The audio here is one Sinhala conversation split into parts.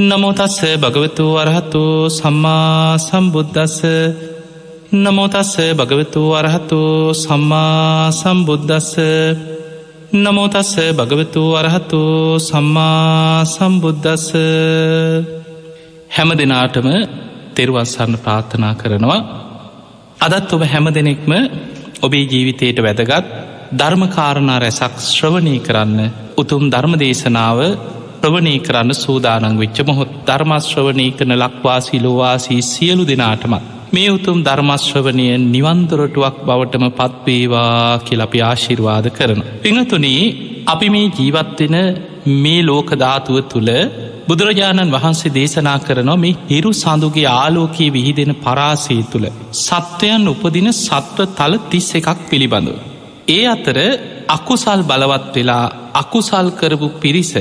නමෝතස්ස භගවතු වරහතු සම්මා සම්බුද්ධස්ස නමෝතස්ස භගවතු වරහතු සම්මා සම්බුද්ධස්ස නමෝතස්ස භගවතු වරහතු සම්මා සම්බුද්ධස්ස හැම දෙනාටම තෙරුවස්සන්න ප්‍රාර්ථනා කරනවා. අදත් ඔබ හැම දෙනෙක්ම ඔබේ ජීවිතයට වැදගත් ධර්මකාරණා රැසක් ශ්‍රවණය කරන්න උතුම් ධර්ම දේශනාව ප්‍රවණය කරන්න සූදානං වෙච්ච මොහොත් ධර්මශ්‍රවණය කන ලක්වාසී ලෝවාසී සියලු දෙනාටමත් මේ උතුම් ධර්මශ්‍රවනය නිවන්දොරටුවක් බවටම පත්වේවා කියලපි ආශිර්වාද කරන. පිඟතුනේ අපි මේ ජීවත්වෙන මේ ලෝකධාතුව තුළ බුදුරජාණන් වහන්සේ දේශනා කරනවා මේ හිරු සඳුගේ ආලෝකයේ විහිදෙන පරාසය තුළ සත්වයන් උපදින සත්ව තල තිස් එකක් පිළිබඳව. ඒ අතර අකුසල් බලවත් වෙලා අකුසල් කරපු පිරිස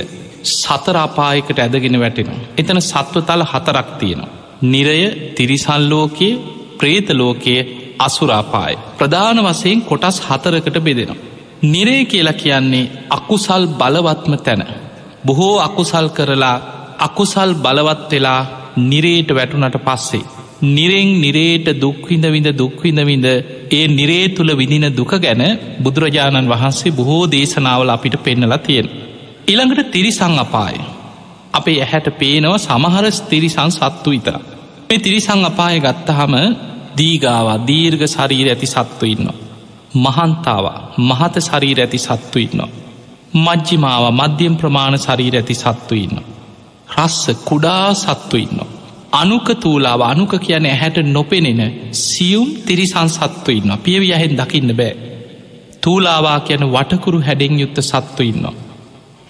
සතරාපායකට ඇදගෙන වැටෙනවා. එතන සත්ව තල හතරක් තියෙනවා. නිරය තිරිසල්ලෝකයේ ප්‍රේතලෝකයේ අසුරාපාය. ප්‍රධාන වසයෙන් කොටස් හතරකට බෙදෙනවා. නිරේ කියලා කියන්නේ අකුසල් බලවත්ම තැන. බොහෝ අකුසල් කරලා අකුසල් බලවත් වෙලා නිරේට වැටුනට පස්සේ. නිරෙන් නිරේට දුක්විඳවිඳ දුක්විඳවිඳ ඒ නිරේ තුළ විදින දුක ගැන බුදුරජාණන් වහන්සේ බොහෝ දේශනාවල අපිට පෙන්නලා තියෙන. ඉළඟට තිරිසං අපාය. අපේ ඇහැට පේනව සමහර තිරිසං සත්තු විතර. මේ තිරිසං අපාය ගත්තහම දීගාවා දීර්ග ශරීර ඇති සත්තු ඉන්නවා. මහන්තාවා මහත ශරීර ඇති සත්තු ඉන්නවා. මජ්ජිමාව මධ්‍යම් ප්‍රමාණ ශරීර ඇති සත්තු ඉන්න. රස්ස කුඩා සත්තු ඉන්න. අනුක තූලාව අනුක කියන ඇහැට නොපෙනෙන සියුම් තිරිසං සත්තු ඉන්න පියවි ඇහෙන් දකින්න බෑ. තූලාවා කියන වටකුරු හැඩෙන් යුත්ත සත්තු ඉන්නවා.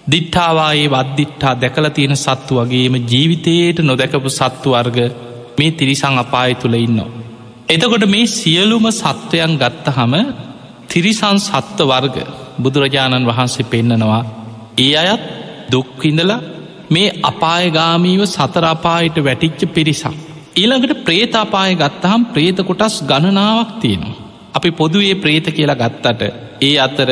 දිට්ඨාවායේ වද්දිට්ටා දැකල තියෙන සත්තු වගේම ජීවිතයට නොදැකපු සත්තු වර්ග මේ තිරිසං අපාය තුළ ඉන්නවා. එතකොට මේ සියලුම සත්වයන් ගත්තහම තිරිසන් සත්ව වර්ග බුදුරජාණන් වහන්සේ පෙන්නනවා ඒ අයත් දුක්විඳල මේ අපායගාමීව සතරාපායට වැටිච්ච පිරිසක්. ඊළඟට ප්‍රේතාපාය ගත්තහම් ප්‍රේත කොටස් ගණනාවක් තියෙනවා. අපි පොදුවේ ප්‍රේත කියලා ගත්තට ඒ අතර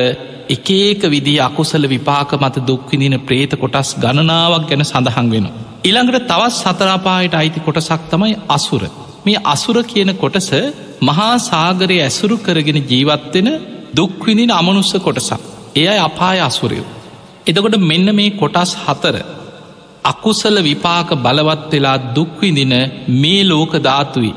එකඒක විදි අකුසල විපාක මත දුක්විදින ප්‍රේත කොටස් ගණනාවක් ගැන සඳහන් වෙන. ඉළඟට තවත් සතරාපායට අයිති කොටසක් තමයි අසුර. මේ අසුර කියන කොටස මහා සාගරය ඇසුරු කරගෙන ජීවත්වෙන දුක්විදින අමනුස්ස කොටසක්. එයයි අපාය අසුරයෝ. එතකොට මෙන්න මේ කොටස් හතර. අකුසල විපාක බලවත් වෙලා දුක්විදින මේ ලෝක ධාතුයි.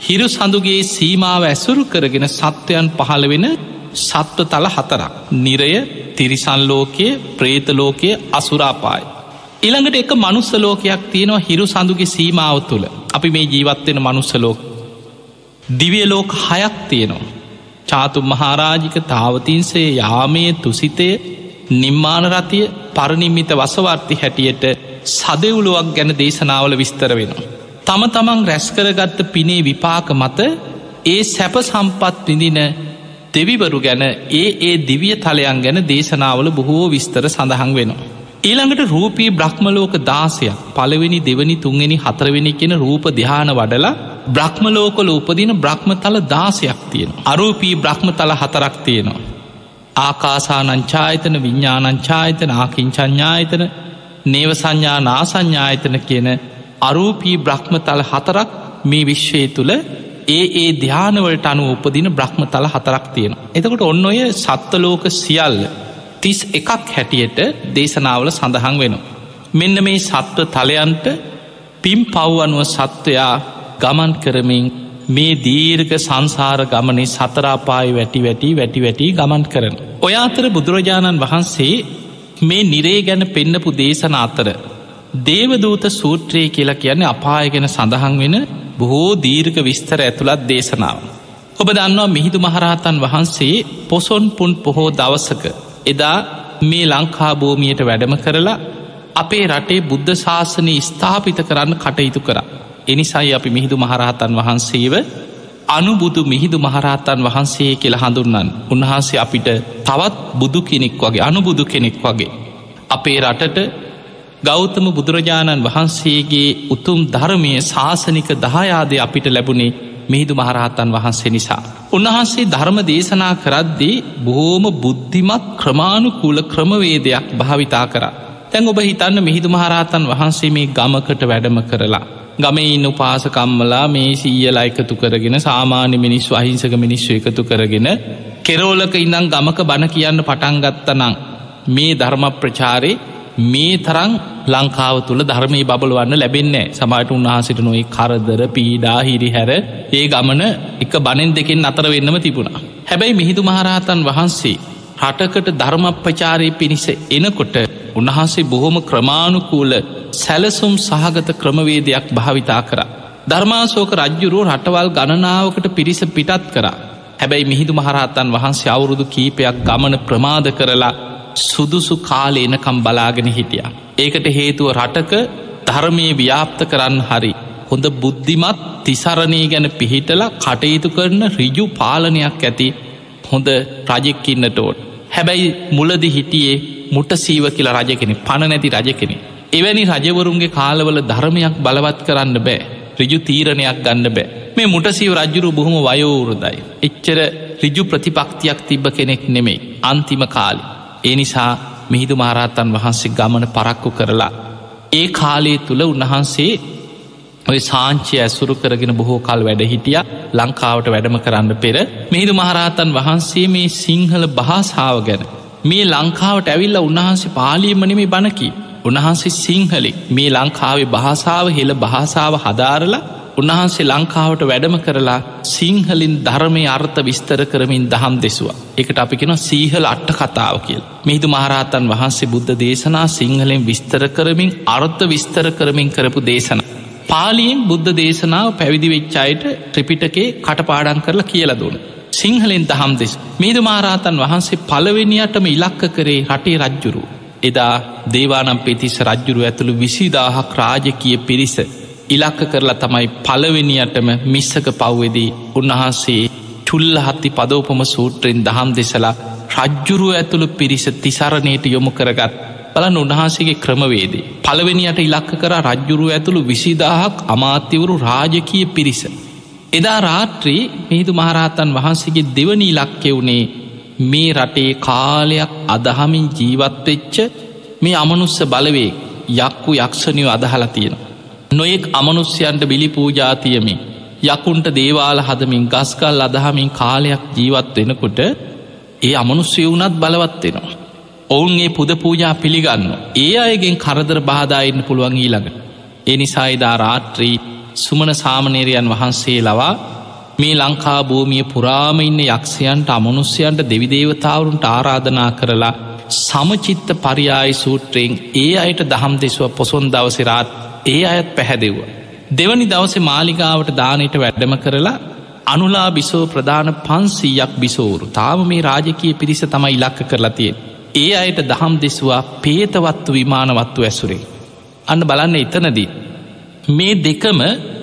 හිරු සඳුගේ සීමාව ඇසුරු කරගෙන සත්වයන් පහළ වෙන සත්ව තල හතරක්. නිරය තිරිසන්ලෝකයේ ප්‍රේතලෝකයේ අසුරාපායි. ඉළඟට එක මනුස්සලෝකයක් තියෙනවා හිරු සඳුගේ සීමාව තුළ අපි මේ ජීවත්වෙන මනුස්සලෝක. දිවියලෝක හයක් තියෙනවා. චාතු මහාරාජික තාවතින්සේ යාමය තුසිතය නිම්මාන රතිය පරණිම්මිත වසවර්ති හැටියට සදවුලුවක් ගැන දේශනාවල විස්තර වෙනවා. තම තමන් රැස්කරගත්ත පිනේ විපාක මත ඒ සැප සම්පත් විඳින දෙවිවරු ගැන ඒ ඒ දිවිය තලයන් ගැන දේශනාවල බොහෝ විස්තර සඳහන් වෙනවා. ඊළඟට රූපී බ්‍රහ්මලෝක දාසයක් පළවෙනි දෙවනි තුන්වෙනි හතරවෙනි කියෙන රූප දිහාන වඩලා බ්‍රහ්මලෝකල උපදින බ්‍රහ්මතල දාසයක් තියෙන. අරූපී බ්‍රහ්මතල හතරක් තියෙනවා. ආකාසානංචායතන විඤ්ඥානංචායතන ආකින්චඥායතන නේව සංඥා නාසංඥායතන කියන අරූපී බ්‍රහ්මතල හතරක් මේ විශ්වය තුළ ඒ ඒ ධ්‍යානවලට අනු උපදින බ්‍රහ්මතල හතරක් තියෙන. එතකොට ඔන්න ඔය සත්වලෝක සියල්ල තිස් එකක් හැටියට දේශනාවල සඳහන් වෙනවා. මෙන්න මේ සත්ව තලයන්ට පිම් පව් අනුව සත්වයා ගමන් කරමින් මේ දීර්ඝ සංසාර ගමනේ සතරාපායි වැටි වැටි වැටි වැටි ගමන් කරන. ඔය අතර බුදුරජාණන් වහන්සේ මේ නිරේ ගැන පෙන්නපු දේශන අතර. දේවදූත සූත්‍රයේ කියලා කියන්නේ අපායගෙන සඳහන් වෙන බොහෝ දීර්ඝ විස්තර ඇතුළත් දේශනාව. ඔබ දන්නවා මිහිදු මහරහතන් වහන්සේ පොසොන් පුන් පොහෝ දවසක එදා මේ ලංකාභූමියයට වැඩම කරලා අපේ රටේ බුද්ධ ශාසනය ස්ථාපිත කරන්න කටයුතු කර. එනිසයි අපි මිහිදු මහරහතන් වහන්සේව අනුබුදු මිහිදු මහරහතන් වහන්සේ කියල හඳුන්නන් උන්වහන්සේ අපිට තවත් බුදු කෙනෙක් වගේ අනුබුදු කෙනෙක් වගේ. අපේ රටට ගෞතම බුදුරජාණන් වහන්සේගේ උතුම් ධර්මය ශාසනික දහයාදය අපිට ලැබුණේ මිහිදු මහරහතන් වහන්සේ නිසා. උන්වහන්සේ ධර්ම දේශනා කරද්දී බොහෝම බුද්ධිමත් ක්‍රමාණුකූල ක්‍රමවේදයක් භාවිතා කර. තැන් ඔබ හිතන්න මිහිදු මහරහතන් වහන්සේ මේ ගමකට වැඩම කරලා. ගම ඉන්න උපාසකම්මලා මේ සීයලා එකතු කරගෙන සාමාන්‍ය මිනිස්සු අහිංසක මිනිස්සු එකතු කරගෙන කෙරෝලක ඉඳං ගමක බණ කියන්න පටන්ගත්තනං මේ ධර්ම ප්‍රචාරය මේ තරං ලංකාව තුළ ධර්මය බබලවන්න ලැබෙන්නේ සමට උන්වහසිට නොයි කරදර පීඩා හිරි හැර ඒ ගමන එක බනෙන් දෙකෙන් අතර වෙන්නම තිබුණා. හැබැයි මිහිදු මහරහතන් වහන්සේ රටකට ධර්මප්‍රචාරය පිණිස එනකොට උන්වහන්සේ බොහොම ක්‍රමාණුකූල සැලසුම් සහගත ක්‍රමවේදයක් භාවිතා කර. ධර්මාසෝක රජ්ජුරුව රටවල් ගණනාවකට පිරිස පිටත් කරා. හැබැයි මිහිදු මහරහතන් වහන්සේ අවුරුදු කීපයක් ගමන ප්‍රමාද කරලා සුදුසු කාලේ එනකම් බලාගෙන හිටිය. ඒකට හේතුව රටක ධර්මය ව්‍යාප්ත කරන්න හරි. හොඳ බුද්ධිමත් තිසරණය ගැන පිහිටලා කටයුතු කරන රිජු පාලනයක් ඇති හොඳ රජෙක්කින්නට ඕට. හැබැයි මුලදි හිටියේ මුට සීව කියලා රජකෙනෙ පණ නැති රජකෙනෙ. එවැනි රජවරුන්ගේ කාලවල ධර්මයක් බලවත් කරන්න බෑ. රිජු තීරණයක් ගන්න බෑ. මේ මුටසීව රජ්ජුරු බොහොම වයෝවරුදයි. එච්චර රිජු ප්‍රතිපක්තියක් තිබ්බ කෙනෙක් නෙමෙයි අන්තිම කාලි. ඒ නිසා මිහිදු මහරහතන් වහන්සේ ගමන පරක්කු කරලා. ඒ කාලයේ තුළ උන්වහන්සේ ඔය සාංචය ඇසුරු කරගෙන බොහෝ කල් වැඩ හිටිය ලංකාවට වැඩම කරන්න පෙර මිහිදු මහරහතන් වහන්සේ මේ සිංහල භාසාාව ගැන මේ ලංකාවට ඇවිල්ල උන්වහන්සේ පාලීමනමේ බණකි උන්වහන්සේ සිංහලෙක් මේ ලංකාවේ භාසාාව හෙළ භාසාාව හදාරලා උන්වහන්සේ ලංකාවට වැඩම කරලා සිංහලින් ධර්මය අර්ථ විස්තර කරමින් දහම් දෙසවා. එකට අපි කෙන සීහල අට්ට කතාව කියල්. මිහිදු මහරහතන් වහන්සේ බුද්ධ දේශනා සිංහලෙන් විස්තර කරමින් අර්ථ විස්තර කරමින් කරපු දේශන. පාලියෙන් බුද්ධ දේශනාව පැවිදි වෙච්චායට ත්‍රිපිටකේ කටපාඩන් කරලා කියල දුන්න. සිංහලෙන් දහම් දෙෙස් මීදු මහරහතන් වහන්සේ පළවෙනියටම ඉලක්ක කරේ රටේ රජ්ජුරු. එදා දේවානම් පෙතිස් රජ්ජුරු ඇතුළු විසිදාහක් රාජකිය පිරිස ඉලක්ක කරලා තමයි පළවෙනියටම මිස්සක පව්වෙදී උන්වහන්සේ චුල්ල හත්ති පදෝපම සූත්‍රයෙන් දහම් දෙසලා රජ්ජුරුව ඇතුළු පිරිස තිසරණයට යොමු කරගත් බලන්න උන්වහන්සේගේ ක්‍රමවේදේ. පළවෙනියට ඉලක්ක කර රජ්ජුරුව ඇතුළු විසිදාහක් අමාත්‍යවරු රාජකය පිරිස. එදා රාත්‍රී මිහිදු මහරහතන් වහන්සේගේ දෙවනි ඉලක්කෙ වුණේ මේ රටේ කාලයක් අදහමින් ජීවත්වෙච්ච මේ අමනුස්ස බලවේ යක්කු යක්ෂණයව අදහලා තියෙන. නොයෙක් අමනුස්්‍යයන්ට බිලි පූජාතියමින් යකුන්ට දේවාල හදමින් ගස්කල් අදහමින් කාලයක් ජීවත් වෙනකොට ඒ අමනුස්්‍ය වුනත් බලවත්වෙනවා. ඔවුන්ගේ පුද පූජා පිළිගන්න. ඒ අයගෙන් කරදර බාධායන්න පුළුවන් ඊළඟ. ඒ නිසායිදා රාත්‍රී සුමන සාමනේරයන් වහන්සේ ලවා මේ ලංකා භූමිය පුරාම ඉන්න යක්ෂයන්ට අමනුස්්‍යයන්ට දෙවිදේවතාවරුන්ට ආරාධනා කරලා සමචිත්ත පරියායි සූත්‍රයෙන් ඒ අයට දහම් දෙසුව පොසොන් දවසිරාත් ඒ අයත් පැහැදෙව්ව. දෙවනි දවස මාලිකාවට දානයට වැඩම කරලා අනුලා බිසෝ ප්‍රධාන පන්සීයක් බිසෝරු තාම මේ රාජකය පිරිස තමයි ඉලක්ක කරලා තියෙන්. ඒ අයට දහම් දෙසවා පේතවත්තු විමානවත්තු ඇසුරේ. අන්න බලන්න එතනදී. මේ දෙකම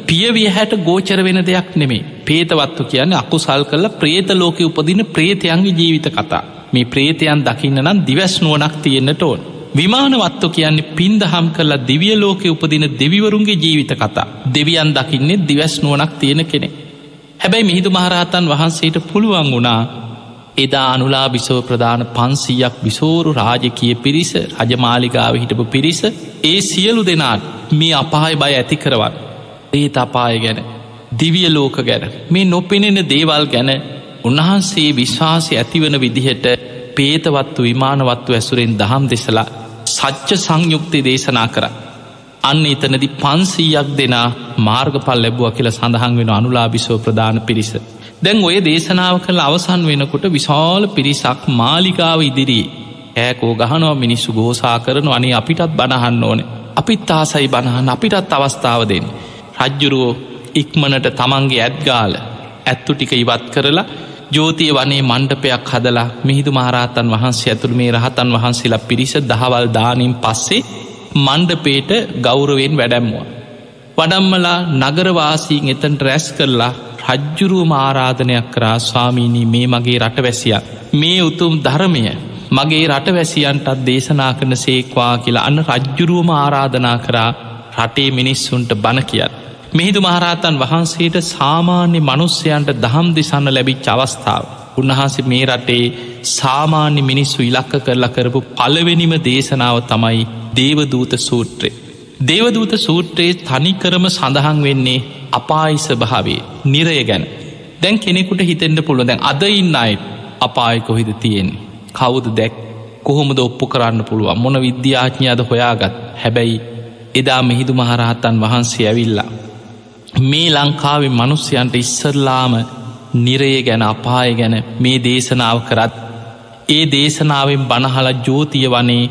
පියවිය හැට ගෝචර වෙන දෙයක් නෙමේ පේතවත්තු කියන්න අකුසල් කල්ල ප්‍රේත ලෝක උපදින ප්‍රේතයන්ගේ ජීවිත කතා මේ ප්‍රේතයන් දකින්න නම් දිවැස් නුවනක් තියෙන්න්නට ඕන්. විමානවත්තු කියන්නේ පින්දහම් කරලා දිවිය ලෝක උපදින දෙවිවරුන්ගේ ජීවිත කතා දෙවියන් දකින්නේ දිවැස් නුවනක් තියෙන කෙනෙ. හැබැයි මිහිදු මහරහතන් වහන්සේට පුළුවන් වුණා එදා අනුලා බිසෝ ප්‍රධාන පන්සීයක් විසෝරු රාජකය පිරිස රජමාලිකාව හිටපු පිරිස ඒ සියලු දෙනාට මේ අපාය බය ඇති කරවන් ඒත් අපාය ගැන දිවිය ලෝක ගැන මේ නොපෙනෙන දේවල් ගැන උන්වහන්සේ විශ්වාසය ඇතිවන විදිහට පේතවත්තු විමානවත්තු ඇසුරෙන් දහම් දෙසලා සච්ච සංයුක්තය දේශනා කර. අන්න එතනදි පන්සීයක් දෙනා මාර්ගපල් ලැබුව කියල සඳහන් වෙන අනුලාබිසෝ ප්‍රධාන පිරිස. දැන් ඔය දේශනාව කළ අවසන් වෙනකොට විශාල පිරිසක් මාලිකාව ඉදිරී ඇකෝ ගහනව මිනිස්සු ගෝසා කරන අනේ අපිටත් බණහන්න ඕන. අපිත් ආසයි බණහන්. අපිටත් අවස්ථාව දෙෙන් රජ්ජුරුවෝ ඉක්මනට තමන්ගේ ඇත්ගාල ඇත්තු ටික ඉවත් කරලා ජෝතිය වනේ මණ්ඩපයක් හදලා මිහිදු මහරහතන් වහන්සේ ඇතුළ මේ රහතන් වහන්සේලා පිරිස දහවල් දානින් පස්සේ මණ්ඩපේට ගෞරවෙන් වැඩැම්මුව. වඩම්මලා නගරවාසීන් එතන්ට රැස් කරලා රජ්ජුරුවම ආරාධනයක් කරා ස්වාමීණී මේ මගේ රටවැසිය. මේ උතුම් ධර්මය මගේ රටවැසියන්ටත් දේශනා කරන සේක්වා කියලා අන්න රජ්ජුරුවම ආරාධනා කරා රටේ මිනිස්සුන්ට බණ කියත්. මෙහිදු මහරහතන් වහන්සේට සාමාන්‍ය මනුස්්‍යයන්ට දහම් දෙසන්න ලැබිච් අවස්ථාව. උන්වහන්සේ මේ රටේ සාමාන්‍ය මිනිස්සු ඉලක්ක කරලා කරපු පලවෙනිම දේශනාව තමයි දේවදූත සූත්‍රය. දේවදූත සූත්‍රයේ තනිකරම සඳහන් වෙන්නේ අපායිස භාවේ නිරය ගැන. දැන් කෙනෙකුට හිතෙන්ට පුළුව දැන් අද ඉන්න අයි අපාය කොහිද තියෙන්නේ. කවුද දැක් කොහොමද ඔප්පු කරන්න පුළුවන් මොන විද්‍යාඥාද හොයාගත් හැබැයි එදා මෙහිදු මහරහත්තන් වහන්සේ ඇවිල්ලා. මේ ලංකාවේ මනුස්්‍යයන්ට ඉස්සරලාම නිරය ගැන අපාය ගැන මේ දේශනාව කරත් ඒ දේශනාවෙන් බණහල ජෝතිය වනේ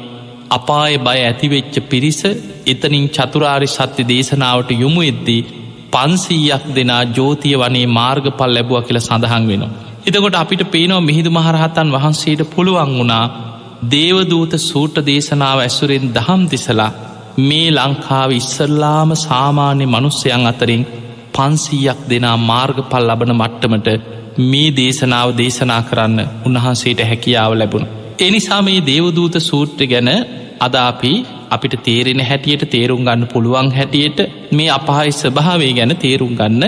අපාය බය ඇතිවෙච්ච පිරිස එතනින් චතුරාරි සත්‍ය දේශනාවට යොමු එද්දී පන්සීයක් දෙනා ජෝතිය වනේ මාර්ගපල් ලැබුව කියල සඳහන් වෙනවා. එතකොට අපිට පේනව මිහිදු මහරහතන් වහන්සේට පුළුවන් වුණා දේවදූත සූට දේශනාව ඇසුරෙන් දහම් දිසලා මේ ලංකාව ඉස්සල්ලාම සාමාන්‍ය මනුස්සයන් අතරින් පන්සීයක් දෙනා මාර්ගපල් ලබන මට්ටමට මේ දේශනාව දේශනා කරන්න උන්වහන්සේට හැකියාව ලැබුණ. එනිසා මේ දේවදූත සූට්‍ර ගැන අදාපි අපිට තේරෙන හැටියට තේරුම් ගන්න පුළුවන් හැටියට මේ අපහහි ස්භාවේ ගැන තේරුම් ගන්න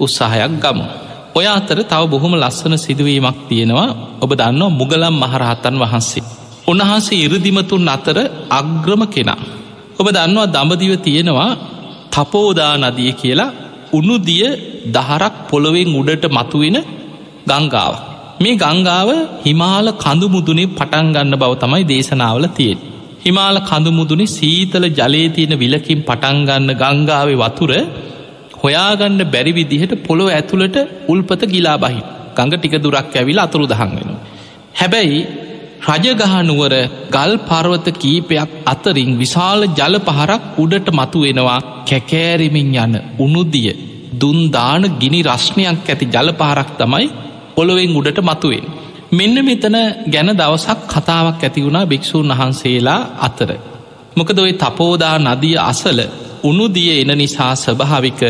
උත්සාහයක් ගමු. ඔය අතර තව බොහොම ලස්සන සිදුවීමක් තියෙනවා ඔබ දන්නවා මුගලම් මහරහතන් වහන්සේ. උන්වහන්සේ ඉරදිමතුන් අතර අග්‍රම කෙනා. ඔබ දන්නවා දඹදිව තියෙනවා තපෝදා නදිය කියලා උනුදිය දහරක් පොළොවෙන් උඩට මතුවෙන ගංගාව. මේ ගංගාව හිමාල කඳුමුදුනේ පටන්ගන්න බව තමයි දේශනාවල තියෙන්. හිමාල කඳුමුදුනේ සීතල ජලේතියන විලකින් පටන්ගන්න ගංගාවේ වතුර හොයාගන්න බැරි විදිහට පොළොව ඇතුළට උල්පත ගිලා බහි ගඟ ටික දුරක් ඇවිල අතුරු දහන් වෙන. හැබැයි රජගහනුවර ගල් පර්වත කීපයක් අතරින් විශාල ජල පහරක් උඩට මතු වෙනවා කැකෑරිමින් යන උනුදිය දුන්දාන ගිනි රශ්නයක් ඇති ජලපාරක් තමයි පොළොවෙන් උඩට මතුවෙන්. මෙන්න මෙතන ගැන දවසක් කතාවක් ඇති වුණා භික්‍ෂූන් වහන්සේලා අතර. මොකද ඔයි තපෝදා නදිය අසල උනුදිය එන නිසා ස්වභාවික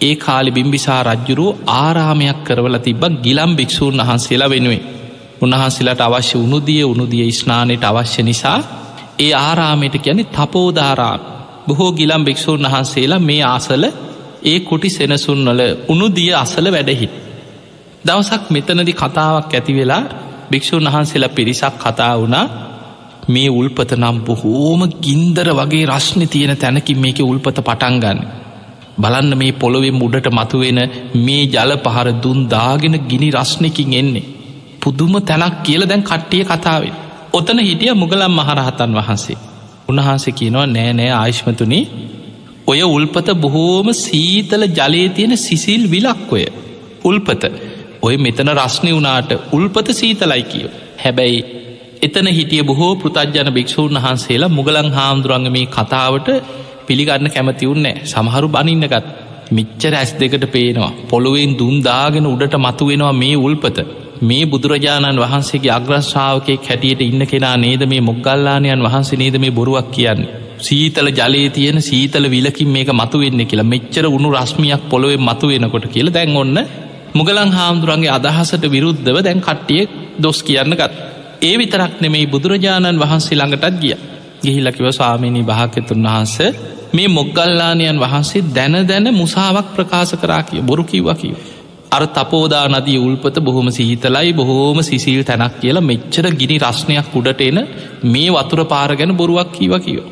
ඒ කාලි බිම්බිසා රජ්ජුරුව ආරාමයක් කරවල තිබ්බ ගිලම් භික්‍ෂූන් වහන්සේලා වෙනුවේ. උන්වහන්සේලාට අවශ්‍ය උනුදිය උනුදිය ස්නානයට අවශ්‍ය නිසා ඒ ආරාමයට ගැන තපෝදාරාම බොහෝ ගිලම් භික්‍ෂූන් වහන්සේලා මේ ආසල ඒ කුටි සෙනසුන්වල උනුදිය අසල වැඩහිට. දවසක් මෙතනදි කතාවක් ඇති වෙලා භික්‍ෂූන් වහන්සේලා පිරිසක් කතා වුණා මේ උල්පත නම් බොහෝම ගින්දර වගේ රශ්න තියෙන තැනකින් මේක උල්පත පටන්ගන්න. බලන්න මේ පොළොවෙන් උඩට මතුවෙන මේ ජල පහර දුන් දාගෙන ගිනි රශ්නකින් එන්නේ. පුදුම තැනක් කියල දැන් කට්ටිය කතාවෙන්. ඔතන හිටිය මුගලම් මහරහතන් වහන්සේ. උන්වහන්සේ කියනවා නෑ නෑ ආශ්මතුනි ඔය උල්පත බොහෝම සීතල ජලයේ තියෙන සිසිල් විලක්කොය. උල්පත ඔය මෙතන රශ්නය වුනාට උල්පත සීතලයි කියෝ. හැබැයි එතන හිටිය බොහෝ පෘතජ්ජන භික්‍ෂූන් වහන්සේලා මුගලං හාමුදුරන්ග මේ කතාවට පිළිගන්න කැමතිවුන්නෑ සමහරු බනින්නගත් මිච්චර ඇස් දෙකට පේනවා පොළොවෙන් දුන්දාගෙන උඩට මතුවෙනවා මේ උල්පත මේ බුදුරජාණන් වහන්සේගේ අග්‍රශ්ාවකය හැටියට ඉන්න කෙනා නේද මේ මොගල්ලානයන් වහන්සේ නේද මේ බොරුවක් කියන්නේ. සීතල ජලයේ තියෙන සීතල විලකින් මේක මතුවෙන්න කියලා මෙච්චර උුණු රශ්මියක් පොළොවෙන් මතු වෙනකොට කියල දැන් ඔන්න මුගලං හාමුදුරන්ගේ අදහසට විරුද්ධව දැන් කට්ටිය දොස් කියන්නගත්. ඒ විතරක් නෙමෙයි බුදුරජාණන් වහන්සේ ළඟටත් ගිය. ගිහිලකිව ස්වාමිණී භාකතුන් වහන්ස මේ මොගල්ලානයන් වහන්සේ දැන දැන මුසාාවක් ප්‍රකාශ කරා කිය බොරු කිව්ව කිව. අර තපෝදා නදී උල්පත බොහොම සිහිතලයි බොහෝම සිසිල් තැනක් කියලා මෙච්චර ගිනි රශ්නයක් උඩට එන මේ වතුර පාර ගැන බොරුවක් කීව කියෝ.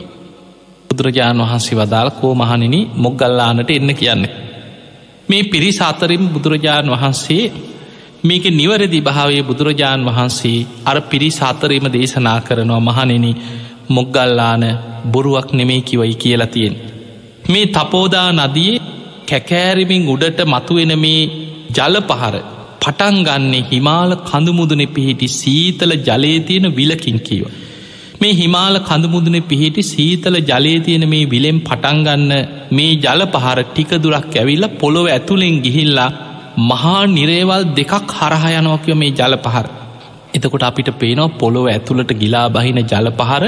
බුදුරජාණන් වහන්සේ වදාළ කෝ මහනිනි මොග්ගල්ලානට එන්න කියන්න. මේ පිරිස අතරින් බුදුරජාණන් වහන්සේ මේක නිවරදි භාවේ බුදුරජාණන් වහන්සේ අර පිරිස අතරීම දේශනා කරනවා මහනෙන මොග්ගල්ලාන බොරුවක් නෙමේ කිවයි කියලා තියෙන්. මේ තපෝදා නදියේ කැකෑරිමින් උඩට මතුවෙන මේ ජල පහර පටන්ගන්නේ හිමාල කඳුමුදුනෙ පිහිටි සීතල ජලේතියන විලකින් කියව. මේ හිමාල කඳුමුදුනෙ පිහිටි සීතල ජලේතියන මේ විලෙම් පටන්ගන්න මේ ජල පහර ටික දුරක් ඇවිල්ල පොළොව ඇතුළෙන් ගිහිල්ලා මහා නිරේවල් දෙකක් හරහයනෝකව මේ ජල පහර. එතකොට අපිට පේනවා පොළොව ඇතුළට ගිලා බහින ජල පහර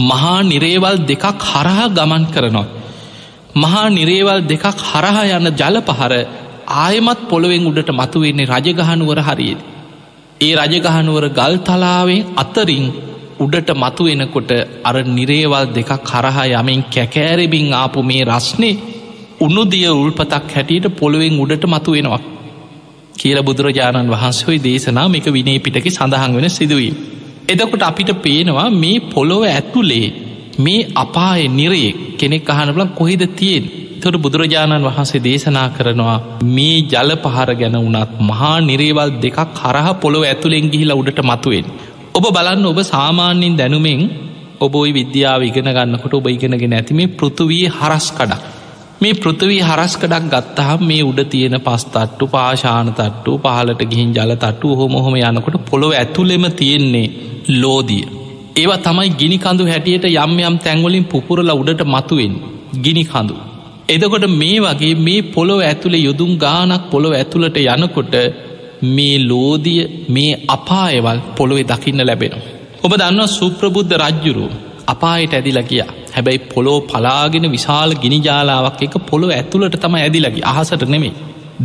මහා නිරේවල් දෙකක් හරහා ගමන් කරනවා. මහා නිරේවල් දෙකක් හරහා යන්න ජල පහර ආයමත් පොළොවෙන් උඩට මතුවෙන්නේ රජගහනුවර හරියද. ඒ රජගහනුවර ගල් තලාවේ අතරින් උඩට මතුවෙනකොට අර නිරේවල් දෙකක් කරහා යමින් කැකෑරෙබින් ආපු මේ රස්නේ උනුදිය උල්පතක් හැටියට පොළුවෙන් උඩට මතුවෙනවා. කියල බුදුරජාණන් වහන්සේයි දේශනා මේක විනේ පිටක සඳහන් වෙන සිදුවී. එදකොට අපිට පේනවා මේ පොළොව ඇතුලේ මේ අපාය නිරේ කෙනෙක් අහනබල කොහිද තියෙන් තොට බුදුරජාණන් වහන්සේ දේශනා කරනවා මේ ජල පහර ගැන වනත් මහා නිරේවල් දෙකක් හරහ පොළොව ඇතුළෙන් ගිහිලා උඩට මතුවෙන්. ඔබ බලන්න ඔබ සාමාන්‍යින් දැනුමෙන් ඔබයි විද්‍යාව ඉගෙන ගන්නකොට ඔබ ඉගෙනගෙන ඇති මේ පෘතුවී හරස් කඩක්. මේ පෘථවී හරස්කඩක් ගත්තහම් මේ උඩ තියෙන පස්තට්ටු පාශාන තට්ටු පහලට ගිහින් ජල තට්ටු හොමොහොම යනකොට පොළොව ඇතුළෙම තියෙන්නේ ලෝදිය. ඒවා තමයි ගිනි කඳු හැටියට යම් යම් තැංවලින් පුපුරල උඩට මතුවෙන් ගිනි කඳු. එදකොට මේ වගේ මේ පොළොව ඇතුළේ යොදුම් ගානක් පොළොව ඇතුළට යනකොට මේ ලෝදිය මේ අපායවල් පොළොවෙ දකින්න ලැබෙන. ඔබ දන්න සුප්‍රබුද්ධ රජ්ජුරු අපායට ඇදිලා කියා හැබැයි පොලෝ පලාගෙන විශාල ගිනිජාලාවක් එක පොළො ඇතුළට තම ඇදිලකි අහසට නෙමේ.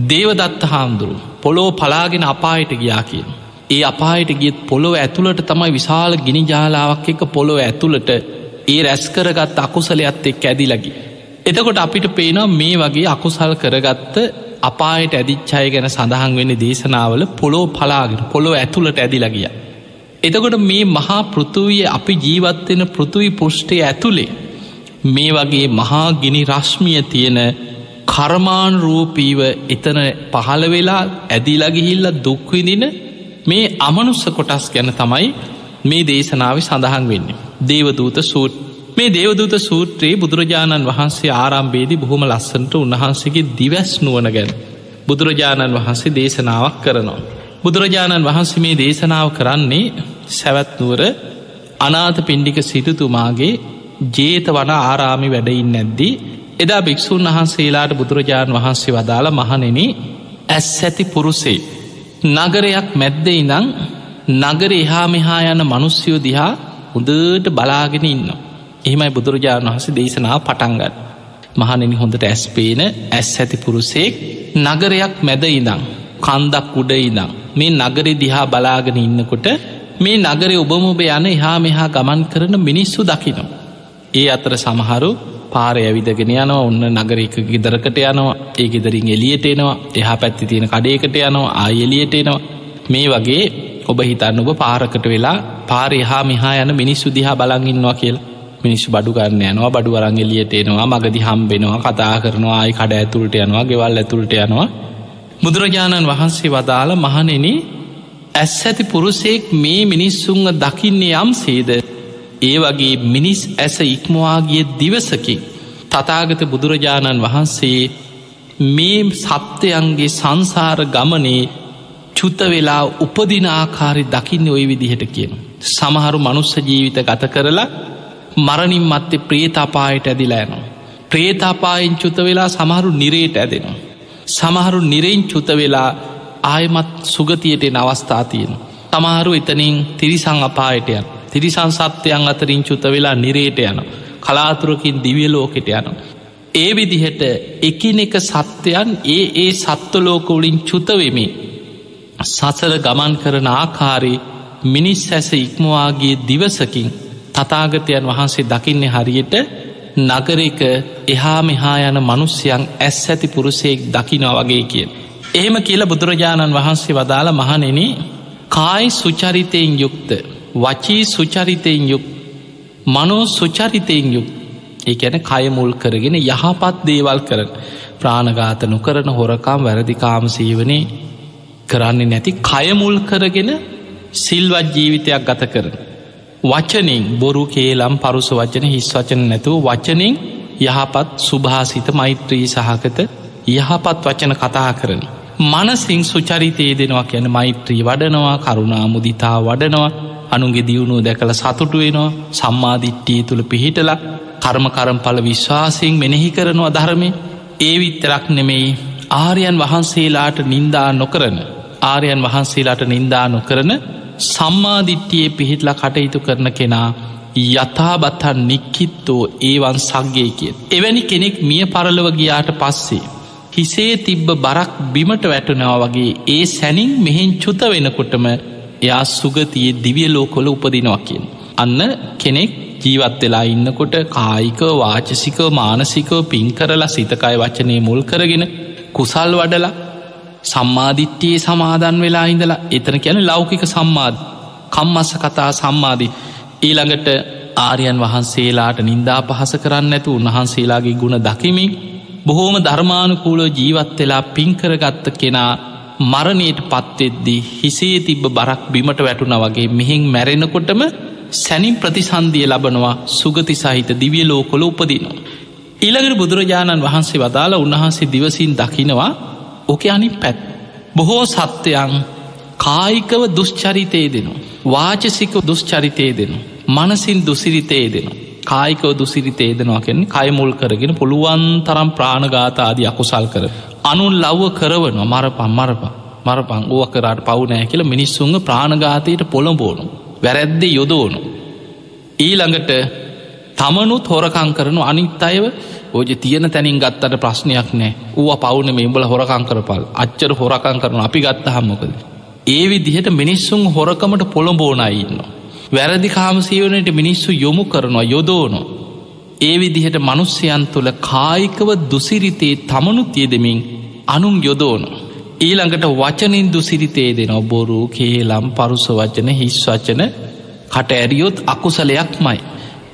දේවදත්ත හාමුදුරු පොලෝ පලාගෙන අපායට ගියා කියන. ඒ අපායට ගියත් පොළොව ඇතුළට තමයි විශාල ගිනිජාලාවක් එක පොළොව ඇතුළට ඒ රැස්කරගත් අකුසලයක්ත් එක් ඇදිලකි. එතකොට අපිට පේනවා මේ වගේ අකුසල් කරගත්ත අපායට ඇදිච්චාය ගැන සඳහන් වෙන දේශනාවල පොලෝ පලාගෙන පොළොව ඇතුළට ඇදිලගිය. එතකොට මේ මහා පෘතුවිය අපි ජීවත්වෙන පෘතුවි පුෂ්ටය ඇතුළේ මේ වගේ මහා ගිනි රශ්මිය තියෙන කර්මාන් රූපීව එතන පහළ වෙලා ඇදිලගිහිල්ල දුක්විදින මේ අමනුස්ස කොටස් ගැන තමයි මේ දේශනාව සඳහන් වෙන්නේ. දේවදූත සූට් මේ දේවදූත සූත්‍රයේ බුදුරජාණන් වහන්සේ ආරම්භේදී බොහොම ලස්සන්ට උන්වහන්සේගේ දිවැස් නුවන ගැන බුදුරජාණන් වහන්සේ දේශනාවක් කරනවා. බුදුරජාණන් වහන්සේ මේ දේශනාව කරන්නේ සැවැත්නුවර අනාත පින්ඩික සිටතුමාගේ ජේත වන ආරාමි වැඩයින් නැද්දී එදා භික්‍ෂූන් වහන්සේලාට බුදුරජාණන් වහන්සේ වදාළ මහනෙන ඇස් ඇති පුරුසේ නගරයක් මැද්ද ඉඳං නගර එහා මෙහා යන මනුස්්‍යයෝ දිහා හොඳට බලාගෙන ඉන්න. එහෙමයි බුදුරජාණන් වහස දේශනා පටන්ගත්. මහනෙනි හොඳට ඇස්පේන ඇස් ඇති පුරුසෙක් නගරයක් මැද ඉඳං කන්දක් උඩ ඉදං මේ නගරෙ දිහා බලාගෙන ඉන්නකොට මේ නගරේ ඔබමොබ යන එහා මෙහා ගමන් කරන මිනිස්සු දකිනවා. ඒ අතර සමහරු පාර ඇවිදගෙන යනවා ඔන්න නගරක ගෙදරකට යනවා ඒ ගෙදරින් එලියට එනවා එහා පැත්ති තියෙන කඩේකට යනවා ආයෙලියට එනවා මේ වගේ ඔබ හිතන්න ඔබ පාරකට වෙලා පාරය හා මෙහා යන මිනිස්සු දිහා බලඟන්නවා කියලා මිනිස්සු බඩු ගන්න යනවා බඩු වරං එලියට එනවා මගදි හම්බෙනවා කතා කරනවා ආයි කඩ ඇතුළට යනවා ගෙවල් ඇතුළට යනවා. බුදුරජාණන් වහන්සේ වදාළ මහනෙන ඇස් ඇති පුරුසෙක් මේ මිනිස්සුන්ව දකින්නේ යම් සේද ඒ වගේ මිනිස් ඇස ඉක්මවාගිය දිවසකි තතාගත බුදුරජාණන් වහන්සේ මේ සත්‍යයන්ගේ සංසාර ගමනේ චුත්ත වෙලා උපදින ආකාරි දකින්න ඔය විදිහට කියන. සමහරු මනුස්ස ජීවිත ගත කරලා මරණින් මත්තේ ප්‍රේතාපායට ඇදිලා යනවා. ප්‍රේතාපායෙන් චුත වෙලා සමහරු නිරේට ඇදෙනවා. සමහරු නිරෙන් චුත වෙලා ආයමත් සුගතියට නවස්ථා තියෙන. තමහරු එතනින් තිරිසං අපායටයන් තිරිසං සත්‍යයන් අතරින් චුත වෙලා නිරේට යන කලාතුරකින් දිවියලෝකෙට යන. ඒ විදිහට එකිනෙක සත්‍යයන් ඒ ඒ සත්වලෝකවලින් චුතවෙමි සසර ගමන් කරන ආකාරී මිනිස් ඇස ඉක්මවාගේ දිවසකින් තතාගතයන් වහන්සේ දකින්නේ හරියට නගරක එහා මෙහා යන මනුස්්‍යයන් ඇස් ඇති පුරුසයෙක් දකිනවා වගේ කියෙන්. එහෙම කියලා බුදුරජාණන් වහන්සේ වදාළ මහනෙන කායි සුචරිතයෙන් යුක්ත වචී සුචරිතයෙන් යුක් මනෝ සුචරිතයෙන් යුක් ඒ ඇන කයමුල් කරගෙන යහපත් දේවල් කරන ප්‍රාණගාත නොකරන හොරකාම් වැරදිකාම සීවනේ කරන්නේ නැති කයමුල් කරගෙන සිල්වත් ජීවිතයක් ගත කරන. වචනින් බොරු කේලම් පරුස වචන හිස් වචන නැතුව වචනින් යහපත් සුභාසිත මෛත්‍රී සහකත යහපත් වචන කතා කරන. මනසිං සුචරිතයේ දෙනවා කියන මෛත්‍රී වඩනවා කරුණා මුදිතා වඩනවා අනුන්ගේ දියුණුව දැකළ සතුටු වෙනවා සම්මාධිට්ටිය තුළ පිහිටල කර්ම කරම්ඵල විශ්වාසයෙන් මෙනෙහි කරනවා ධර්මය ඒ විත්තරක් නෙමෙයි ආරයන් වහන්සේලාට නින්දා නොකරන ආරයන් වහන්සේලාට නින්දා නොකරන සම්මාධිට්ටියේ පිහිටල කටයුතු කරන කෙනා යථාබත්තන් නික්කිත්තෝ ඒවන් සක්ගේ කිය. එවැනි කෙනෙක් මිය පරලව ගියාට පස්සේ. හිසේ තිබ්බ බරක් බිමට වැටනවා වගේ ඒ සැනින් මෙහෙන් චුත වෙනකොටම එයා සුගතියේ දිවිය ලෝකොල උපදිනවා කියෙන්. අන්න කෙනෙක් ජීවත් වෙලා ඉන්නකොට කායික වාචසික මානසිකව පින් කරලා සිතකයි වචනය මුල් කරගෙන කුසල් වඩලා සම්මාධිට්ටියේ සමාදන් වෙලා ඉඳලා එතන කියන ලෞකික සම්මාධ කම්මස්ස කතා සම්මාධී ඊළඟට ආරයන් වහන්සේලාට නින්දා පහස කරන්න ඇතු උන්වහන්සේලාගේ ගුණ දකිමින් බොහෝම ධර්මානුකූලෝ ජීවත් වෙලා පින්කරගත්ත කෙනා මරණයට පත්වෙද්දී හිසේ තිබ්බ බරක් බිමට වැටුන වගේ මෙහින් මැරෙනකොටම සැනින් ප්‍රතිසන්දිය ලබනවා සුගති සහිත දිවිය ලෝකොල උපදිනවා. ඊළඟට බුදුරජාණන් වහන්සේ වදාළ උන්වහන්සේ දිවසින් දකිනවා ඕක අනි පැත්. බොහෝ සත්‍යයන් කායිකව දුෂ්චරිතය දෙනවා. වාචසික දුෂ්චරිතය දෙනවා. මනසින් දුසිරිතේ දෙනවා. කායිකව දුසිරිතේ දෙනවා කෙන්නේ කයමුල් කරගෙන පුළුවන් තරම් ප්‍රාණගාතාදී අකුසල් කර. අනුන් ලව්ව කරවනවා මරපම් මරපා මරපං ඕුව කරට පවුනෑ කියල මිනිස්සුන්ග ප්‍රාණගාතයට පොළඹෝනු වැරැද්ද යොදෝනු. ඊළඟට තමනුත් හොරකං කරනු අනිත් අයව ඕජ තියෙන තැනින් ගත්තට ප්‍රශ්නයක් නෑ ඌ පවුන මෙම්බල හොරකං කරපල් අච්චර හොරකං කරනු අපි ගත්ත හම්මකද. ඒ විදිහට මිනිස්සුන් හොරකමට පොළඹෝනයින්නවා. වැරදි කාමසීවනයට මිනිස්සු යොමු කරනවා යොදෝනො. ඒ විදිහට මනුස්්‍යයන් තුළ කායිකව දුසිරිතේ තමනුත් යෙදමින් අනුම් යොදෝනො. ඊළඟට වචනින් දුසිරිතේ දෙන බොරු කේලම් පරුස වචන හිස් වචන කට ඇරියොත් අකුසලයක් මයි.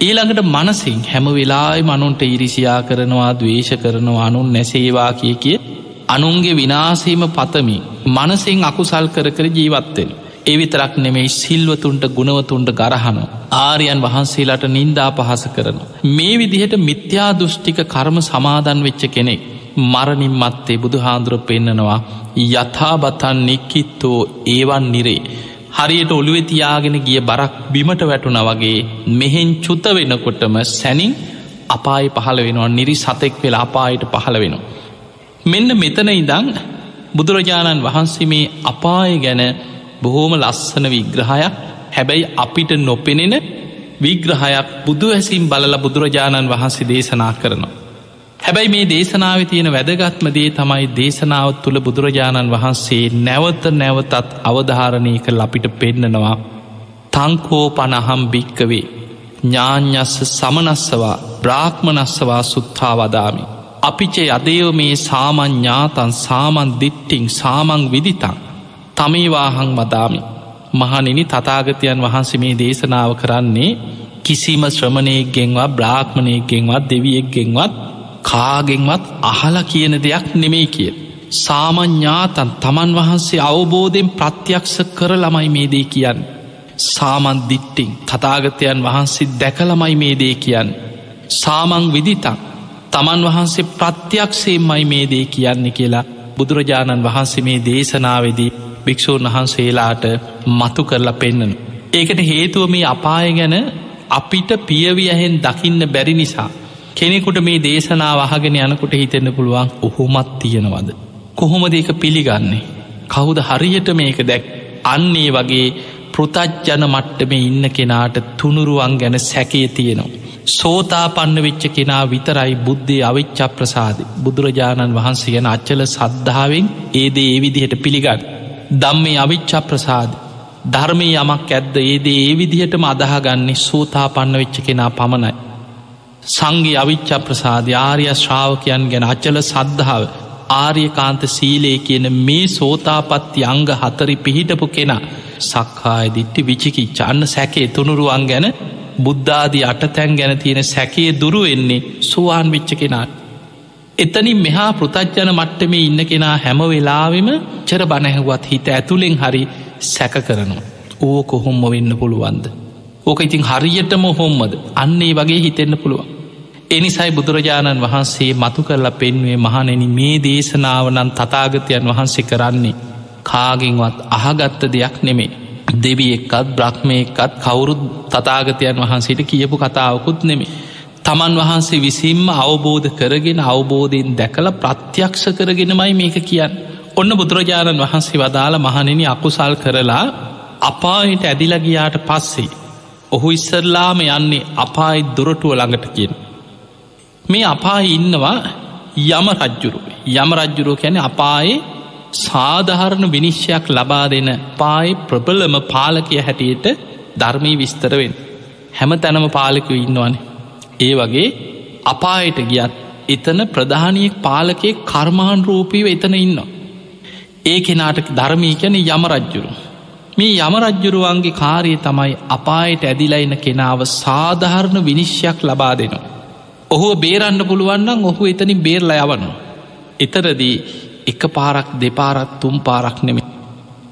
ඊළඟට මනසින් හැම වෙලායි මනුන්ට ඉරිසියා කරනවා දවේශ කරනවා අනුන් නැසේවා කිය කිය අනුන්ගේ විනාසීම පතමි මනසින් අකුසල් කර කර ජීවත්තෙන. එවිතරක් නෙමෙයි සිල්වතුන්ට ගුණවතුන්ට ගරහන ආරයන් වහන්සේලාට නින්දා පහස කරන. මේ විදිහට මිත්‍යා දෘෂ්ටික කර්ම සමාදන් වෙච්ච කෙනෙක් මරණින් මත්තේ බුදු හාන්දුර පෙන්නනවා යථාබතන් නික්කිත්තෝ ඒවන් නිරේ. හරියට ඔළුවෙතියාගෙන ගිය බරක් බිමට වැටුන වගේ මෙහෙන් චුත වෙනකොටම සැනින් අපායි පහළ වෙනවා නිරි සතෙක් වෙලා අපායට පහළ වෙනවා. මෙන්න මෙතන ඉදං බුදුරජාණන් වහන්සේ මේ අපාය ගැන බොහෝම ලස්සන විග්‍රහයක් හැබැයි අපිට නොපෙනෙන විග්‍රහයක් බුදු ඇසින් බලල බුදුරජාණන් වහන්සේ දේශනා කරනවා. හැබැයි මේ දේශනාව තියෙන වැදගත්ම දේ තමයි දේශනාවත් තුළ බුදුරජාණන් වහන්සේ නැවත නැවතත් අවධාරණය කළ අපිට පෙන්නනවා තංකෝ පනහම් භික්කවේ ඥාඥස්ස සමනස්සවා බ්‍රාහ්මනස්සවා සුත්තා වදාමි. අපිච යදයව මේ සාමඥ්ඥාතන් සාමන් දිට්ටිං සාමං විදිතන් තමේවාහං වදාමි. මහනිනි තතාගතයන් වහන්සේ මේ දේශනාව කරන්නේ කිසිම ශ්‍රමණයක්ගෙන්වත් බ්‍රාහ්මණයක්ගෙන්වත් දෙවියෙක්ගෙන්වත් කාගෙන්වත් අහලා කියන දෙයක් නෙමෙයි කිය. සාමඥ්ඥාතන් තමන් වහන්සේ අවබෝධයෙන් ප්‍රත්‍යක්ෂ කර ළමයි මේ දේ කියන්න. සාමන් දිට්ටිං තතාගතයන් වහන්සේ දැකළමයි මේ දේ කියන්න. සාමං විදිතන් තමන් වහන්සේ ප්‍රත්‍යක්ෂේමයි මේ දේ කියන්න කියලා බුදුරජාණන් වහන්සේ මේ දේශනාවේදී භික්‍ෂූන් වහන්සේලාට මතු කරලා පෙන්න්නන. ඒකට හේතුව මේ අපාය ගැන අපිට පියවියහෙන් දකින්න බැරි නිසා. කෙනෙකුට මේ දේශනා වහගෙන යනකොට හිතෙන්න පුළුවන් ඔහොමත් තියෙනවද. කොහොමද ඒක පිළිගන්නේ. කවුද හරියට මේක දැක් අන්නේ වගේ පෘතජ්ජන මට්ටම ඉන්න කෙනාට තුනුරුවන් ගැන සැකේ තියෙනවා. සෝතා පන්න වෙච්ච කෙනා විතරයි බුද්ධය අවිච්චා ප්‍රසාද බුදුරජාණන් වහන්සේ ගැන අච්චල සද්ධාවෙන් ඒදේ ඒ විදිහට පිළිගන්න. දම්මේ අවිච්චා ප්‍රසාද ධර්මය යමක් ඇද්ද ඒදේ ඒ විදිහටම අදහගන්නේ සෝතා පන්න වෙච්ච කෙනා පමණයි. සංගේ අවිච්චා ප්‍රසාධ ආර්ය ශ්‍රාවකයන් ගැන අච්චල සද්ධාව ආර්යකාන්ත සීලේ කියන මේ සෝතාපත්ති අංග හතරි පිහිටපු කෙනා සක්කාය දිට්ටි විචිකි චන්න සැකේ තුනුරුවන් ගැන බුද්ධාදී අටතැන් ගැන තියෙන සැකේ දුරුවෙන්නේ සුවාන් විච්ච කෙනාට. එතනින් මෙහා පෘතජ්ජන මට්ටමේ ඉන්න කෙනා හැම වෙලාවෙම චර බණැහුවත් හිත ඇතුළෙන් හරි සැක කරනවා. ඕ කොහොම්ම වෙන්න පුළුවන්ද. ඕක ඉතින් හරියටම හොම්මද අන්නේ වගේ හිතෙන්න පුළුවන්. එනිසයි බුදුරජාණන් වහන්සේ මතු කරලා පෙන්වේ මහනෙන මේ දේශනාවනන් තතාගතයන් වහන්සේ කරන්නේ කාගෙන්වත් අහගත්ත දෙයක් නෙමේ. දෙවි එක්කත් බ්‍රහ්මය එක්කත් කවුරුත් තතාගතයන් වහන්සේට කියපු කතාවකුත් නෙමේ. තමන් වහන්සේ විසින්ම අවබෝධ කරගෙන අවබෝධයෙන් දැකළ ප්‍රත්‍යක්ෂ කරගෙනමයි මේක කියන්න. ඔන්න බුදුරජාණන් වහන්සේ වදාළ මහනෙන අකුසල් කරලා අපාහිට ඇදිලගියාට පස්සේ. ඔහු ඉස්සරලාම යන්නේ අපායි දුරටුව ළඟට කියෙන්. මේ අපායි ඉන්නවා යම රජ්ජුරු යම රජ්ජුරුව කැන අපායේ සාධහරණ විනිශ්්‍යයක් ලබා දෙන පායි ප්‍රබලම පාලකය හැටියට ධර්මී විස්තරවෙන් හැම තැනම පාලකව ඉන්නවනේ ඒ වගේ අපායට ගියත් එතන ප්‍රධානයෙක් පාලකේ කර්මාන් රූපීව එතන ඉන්නවා. ඒ කෙනාට ධර්මී කැන යම රජ්ජුරු. මේ යම රජ්ජුරුවන්ගේ කාරය තමයි අපායට ඇදිලා එන කෙනාව සාධහරණ විනිශ්යක් ලබා දෙනවා. ඔහු බේරන්න පුළුවන්නම් ඔහු එතනින් බේරල යවනවා. එතරදී එක පාරක් දෙපාරත් තුම් පාරක් නෙමේ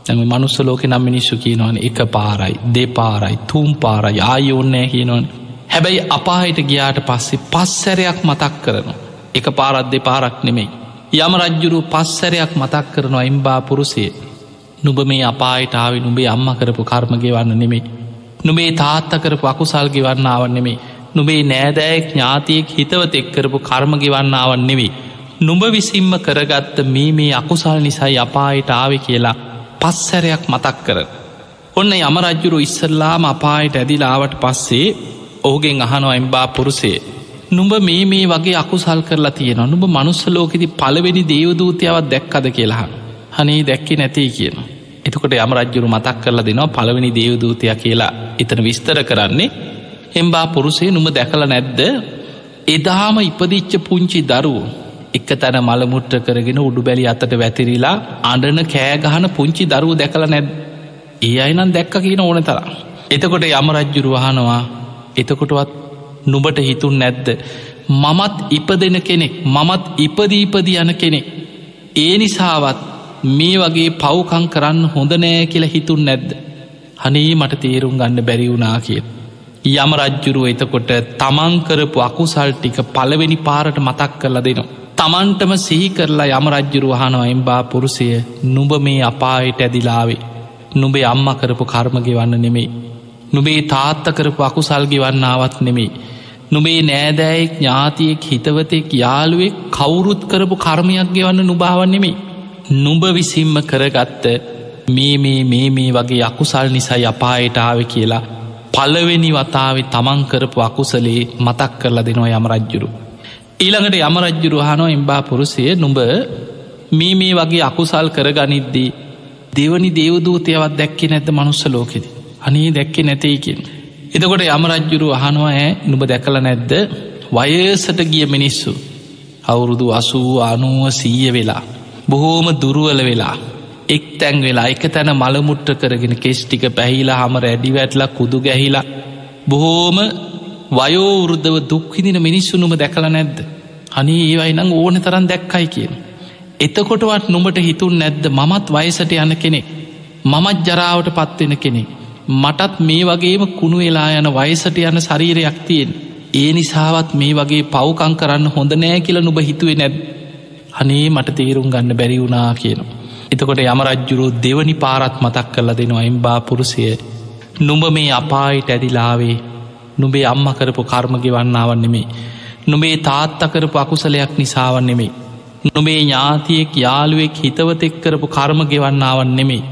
ඇම මනුස්ස ලෝක නම් මිනිස්සු කියනවන එක පාරයි දෙපාරයි තුම් පාරයි ආයෝන්නෑ කියනවන. හැබැයි අපාහිට ගියාට පස්සේ පස්සැරයක් මතක් කරනවා. එක පාරත් දෙ පාරක් නෙමෙයි. යම රජ්ජුරු පස්සැරයක් මතක් කරනවා එම්බා පුරුසේ නුබ මේ අපායට ආවි නුබේ අම්ම කරපු කර්මගේ වන්න නෙමේ නුබේ තාත්ත කරපු අකුසල්ගි වන්නාවන් නෙමේ නුබේ නෑදෑයෙක් ඥාතියෙක් හිතවතෙක් කරපු කර්මගි වන්නාවන් නෙවෙයි නුඹ විසින්ම කරගත්ත මේ මේ අකුසල් නිසයි අපායට ආවෙ කියලා පස්සැරයක් මතක් කර. ඔන්න යමරජ්ජුරු ඉස්සල්ලාම අපායට ඇදිලාවට පස්සේ ඕගෙන් අහනවා එම්බා පුරුසේ. නුඹ මේ මේ වගේ අකුසල් කරලා තියෙන නුඹ මනුස්සලෝකෙති පළවෙනි දේවදූතියාවත් දැක්කද? කියලා හනේ දැක්කි නැතියි කියන. එතකොට යම රජ්ජුරු මතක් කරලා දෙනවා පළවෙනි දේවදූතිය කියලා එතන විස්තර කරන්නේ එම්බා පුරුසේ නුම දැකල නැද්ද? එදාම ඉපදිච්ච පුංචි දරුවෝ එක තැන මළමුට්ට කරගෙන උඩු බැලි අතට වැතිරිලා අඩන කෑගහන පුංචි දරුව දැකල නැද ඒ අයිනම් දැක්ක කියන ඕන තර එතකොට යම රජ්ජුරු වහනවා එතකොටවත් නුබට හිතුන් නැද්ද? මමත් ඉපදෙන කෙනෙක් මමත් ඉපදීපදි යන කෙනෙක්. ඒ නිසාවත් මේ වගේ පව්කං කරන්න හොඳ නෑ කියලා හිතුන් නැද්ද? හනේ මට තේරුම් ගන්න බැරි වුනා කිය. යම රජ්ජුරුව එතකොට තමන්කරපු අකුසල් ටික පළවෙනි පාරට මතක් කරලා දෙනවා. තමන්ටම සිහි කරලා යම රජ්ජුරු වහනවා එම්බා පුරුසය නුඹ මේ අපායට ඇදිලාවේ නුබේ අම්ම කරපු කර්මගෙ වන්න නෙමෙයි. නුබේ තාත්ත කරපු අකුසල්ගි වන්නාවත් නෙමෙයි. නුබේ නෑදෑයෙක් ඥාතියෙක් හිතවතෙක් යාළුවෙක් කවුරුත් කරපු කර්මයක් ගෙවන්න නුභාවන් නෙමෙයි. නුඹ විසින්ම කරගත්ත මේ මේ මේ මේ වගේ අකුසල් නිසයි අපායටාව කියලා පලවෙනි වතාවේ තමන් කරපු අකුසලේ මතක් කරලා දෙනවා යම රජ්ජුරු. ඊළඟට යමරජ්ජුරු හනෝ එම්බා පුරුසය නුඹ මේ මේ වගේ අකුසල් කරගනිද්දී දෙවනි දේවදූතයවත් දැක්කෙ නැත මනුස්ස ලෝකෙද? අනේ දැක්කෙ නැතේකින් එතකොට යමරජ්ජුරු අහනවා ඇ නුඹ දැකල නැද්ද? වයසට ගිය මිනිස්සු අවුරුදු අසූ අනුව සීය වෙලා බොහෝම දුරුවල වෙලා එක් තැන් වෙලා එක තැන මළමුට්ට කරගෙන කෙස්්ටික පැහිලා හම රැඩි වැටලා කුදු ගැහිලා බොහෝම වයෝවෘද්ධව දුක්විදින මිනිස්සුනුම දැකල නැද්ද. අනේ ඒවයි නං ඕන තරන් දැක්කයි කියන. එතකොටවත් නුඹට හිතුන් නැද්ද මමත් වයසට යන කෙනෙක්. මමත් ජරාවට පත්වෙන කෙනෙක්. මටත් මේ වගේම කුණු වෙලා යන වයසට යන ශරීරයක් තියෙන්. ඒ නිසාවත් මේ වගේ පව්කං කරන්න හොඳ නෑ කියල නුබ හිතුවේ නැද. අනේ මට තේරුම් ගන්න බැරි වුණා කියනවා. එතකොට යමරජ්ජුරු දෙවනි පාරත් මතක් කරලා දෙනවා එම්බා පුරුසය නුඹ මේ අපායිට ඇදිලාවේ නුබේ අම්ම කරපු කර්මගෙ වන්නාවන් නෙමේ. නුබේ තාත්තකරපු අකුසලයක් නිසාවන් නෙමේ. නොබේ ඥාතියෙක් යාළුවෙක් හිතවතෙක් කරපු කර්ම ගෙවන්නාවන් නෙමේ.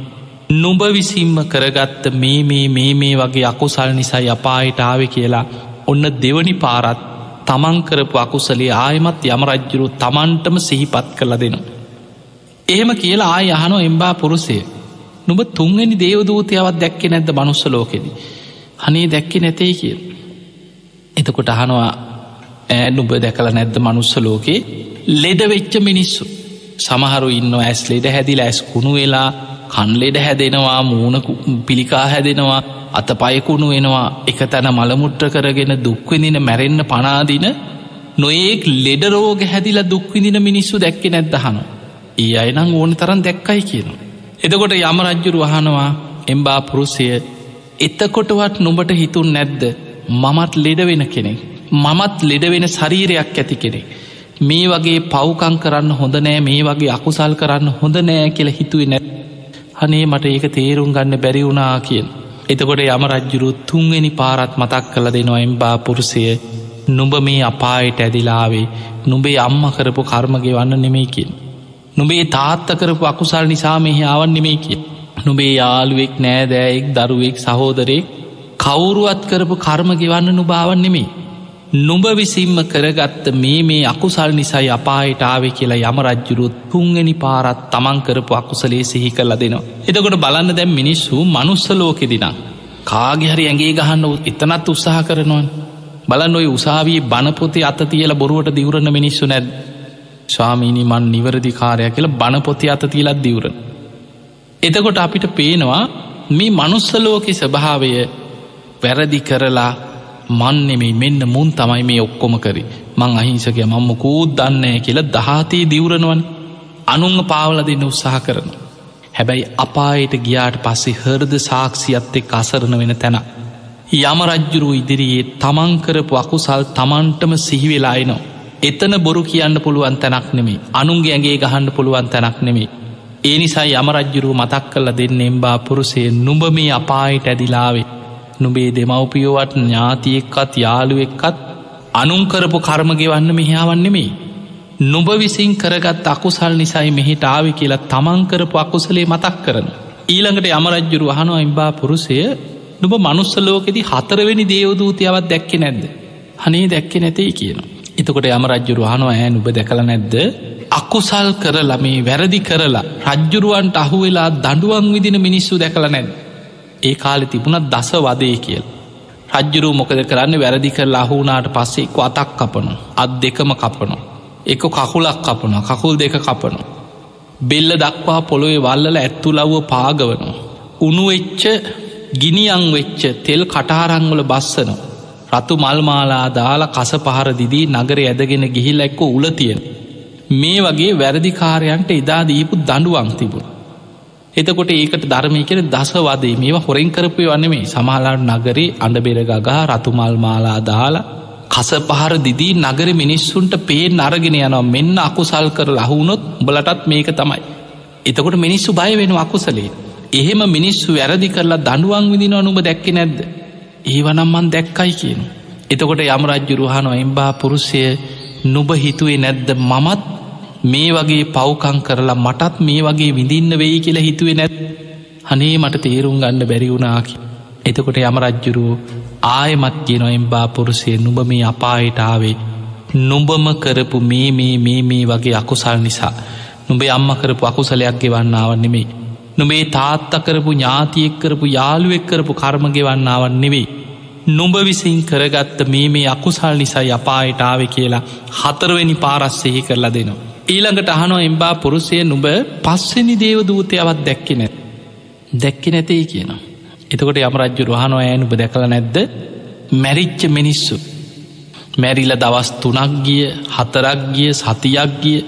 නුඹ විසින්ම කරගත්ත මේ මේ මේ මේ වගේ අකුසල් නිසා අපායට ආව කියලා ඔන්න දෙවනි පාරත් තමන්කරපු අකුසලේ ආයමත් යමරජ්ජුරු තමන්ටම සිහිපත් කරල දෙනවා. එහෙම කියලා ආය යහනෝ එම්බා පුරුසය නුබ තුන්ගනි දේවදූතියාවත් දැක්කෙ නැද්ද මනුස්ස ලෝකෙදී. හනේ දැක්කෙ නැතේ කිය. එතකොට අහනවා ඈ නුබ දැකල නැද්ද මනුස්ස ලෝකේ ලෙඩ වෙච්ච මිනිස්සු සමහරු ඉන්න ඇස් ලෙඩ හැදිල ඇස් කුණු වෙලා කන්ලෙඩ හැදෙනවා මූුණ පිළිකා හැදෙනවා අත පයකුණු වෙනවා. එක තැන මළමුට්ට කරගෙන දුක්විදින මැරෙන්න්න පනාදින නොඒක් ලෙඩරෝග හැදිල දුක්විදින මිනිස්සු දැක්කෙ නැද්දහනු ඒ අයනං ඕන තරන් දැක්කයි කියන. එදකොට යම රජ්ජුරු වහනවා එම්බා පුරුසය එතකොටවත් නොඹට හිතුන් නැද්ද? මමත් ලෙඩවෙන කෙනෙක්. මමත් ලෙඩවෙන ශරීරයක් ඇති කෙනෙ මේ වගේ පව්කං කරන්න හොඳ නෑ මේ වගේ අකුසල් කරන්න හොඳ නෑ කියල හිතුවේ නැත් හනේ මට ඒක තේරුම් ගන්න බැරි වුණා කියෙන් එතකොට යම රජ්ජුරු තුන්වෙනි පාරත් මතක් කළ දෙනවා එම්බා පුරුසය නුඹ මේ අපායට ඇදිලාවේ නුඹේ අම්ම කරපු කර්මගේ වන්න නෙමේකින් නුඹේ තාත්ත කරපු අකුසල් නිසා මෙහි ආවන් නෙමේ කිය නුබේ යාළුවෙක් නෑදෑයෙක් දරුවෙක් සහෝදරෙක් කවුරුවත් කරපු කර්ම ගෙවන්න නුභාවන් නෙමේ. නුඹ විසින්ම කරගත්ත මේ මේ අකුසල් නිසයි අපායට ආවෙ කියලා යම රජ්ජුරුත් තුන්ගනි පාරත් තමන් කරපු අකුසලේ සිහි කරලා දෙනවා. එතකොට බලන්න දැම් මිනිස්සු මනුස්සලෝකෙදිනම්. කාගෙහරි ඇගේ ගහන්න එතනත් උත්සාහ කරනවන්. බලන්න ඔය උසාවී බණපොති අත තියල බොරුවට දිවරණ මිනිස්සු නැද. ස්වාමීනි මන් නිවරදිකාරය කියල බණපොති අත තිීලත් දිවරණ. එතකොට අපිට පේනවා මේ මනුස්සලෝක ස්වභාවය වැරදි කරලා මන්නෙමේ මෙන්න මුන් තමයි මේ ඔක්කොම කරි මං අහිංසකය මම්ම කූත් දන්නෑ කියලා දහතේ දිවරණවන් අනුංග පාවල දෙන්න උත්සාහ කරන. හැබැයි අපායට ගියාට පස්සේ හර්ද සාක්ෂියත් එක් අසරණ වෙන තැන. යමරජ්ජුරු ඉදිරියේ තමන්කරපු අකුසල් තමන්ටම සිහිවෙලායිනවා. එතන බොරු කියන්න පුළුවන් තැනක් නෙමේ අනුන්ගේ ඇගේ ගහන්න පුළුවන් තැනක් නෙමේ. ඒ නිසා යමරජ්ජුරුව මතක් කල්ල දෙන්න එම්බා පුරුසේ නුඹ මේ අපායට ඇදිලාවේ. නුබේ දෙමවපියෝවට ඥාතියෙක්කත් යාළුවෙක්කත් අනුන්කරපු කර්මගෙවන්න මෙහාවන්නෙමේ. නුඹ විසින් කරගත් අකුසල් නිසයි මෙහිට ආවි කියලා තමන්කරපු අකුසලේ මතක් කරන. ඊළඟට යමරජ්ජුරු අහනවා එම්බා පුරුසය නුබ මනුස්සලෝකෙදි හතරවෙනි දේවදූතියාවත් දැක්කෙ නැද්ද. හනේ දැක්කෙ නැතේ කියන. එතකොට යමරජ්ජුරු අහනවා ඇ නුබ දැකළ නැද්ද අකුසල් කරලා මේ වැරදි කරලා රජ්ජුරුවන්ට අහුවෙලා දඩුවන් විදින මිනිස්සු දැකළ නැද. ඒ කාලෙ තිබුණත් දස වදේ කියල්. රජ්ජුරු මොකද කරන්න වැරදි කරලා අහුනාට පස්සේ එක්ක අතක් කපනු අත් දෙකම කපනු. එක කකුලක් කපන කකුල් දෙක කපනු. බෙල්ල දක්වා පොළොවේ වල්ලල ඇත්තුලව්ව පාගවනු. උනුවෙච්ච ගිනිියං වෙච්ච තෙල් කටාරංවල බස්සන. රතු මල්මාලා දාලා කස පහර දිදී නගර ඇදගෙන ගිහිල් එක්ක උලතියෙන්. මේ වගේ වැරදිකාරයන්ට එදා දීපු දඩුවං තිබුණ. එතකොට ඒකට ධර්මය කෙන දසවදේ මේවා හොරෙන් කරපය වන්නේ සමාලාට නගරේ අඩබෙරගගා රතුමල් මාලා දාලා කස පහර දිදී නගර මිනිස්සුන්ට පේ නරගෙන යනවා මෙන්න අකුසල් කර ලහුුණොත් බලටත් මේක තමයි. එතකොට මිනිස්සු බය වෙන අකුසලේ. එහෙම මිනිස්සු වැරදි කරලා දඩුවන් විදින අනුම දැක්කෙ නැද්ද. ඒවනම්මන් දැක්කයි කියන. එතකොට යමරජ්ජුරුහනො එම්බා පුරුෂය නුබ හිතුවේ නැද්ද මමත් මේ වගේ පව්කං කරලා මටත් මේ වගේ විඳින්න වෙයි කියලා හිතුවේ නැත් හනේ මට තේරුම් ගන්න බැරිවුණාකි. එතකොට යමරජ්ජුරුව ආයමත් කියනොෙන් බා පුරුසේ නුබ මේ අපායිටාවේ නුඹම කරපු මේ මේ මේ මේ වගේ අකුසල් නිසා නුඹේ අම්ම කරපු අකුසලයක් ගෙවන්නාවන් නෙමේ නොබේ තාත්ත කරපු ඥාතියෙක් කරපු යාළුවෙක් කරපු කර්මගෙවන්නාවන් නෙවෙයි නුඹ විසින් කරගත්ත මේ මේ අකුසල් නිසා යපායිටාව කියලා හතරවෙනි පාරස්සෙහි කරලා දෙනවා. ඊළඟට අහනෝ එම්බා පුරුසේ නුඹ පස්සනි දේව දූතයවත් දැක්කෙ නැත් දැක්කෙ නැතේ කියනවා. එතකොට යමරජ්ජු රහනො ඇනුබ දැකළ නැද්ද මැරිච්ච මිනිස්සු මැරිල දවස් තුනක් ගිය හතරක් ගිය සතියක් ගිය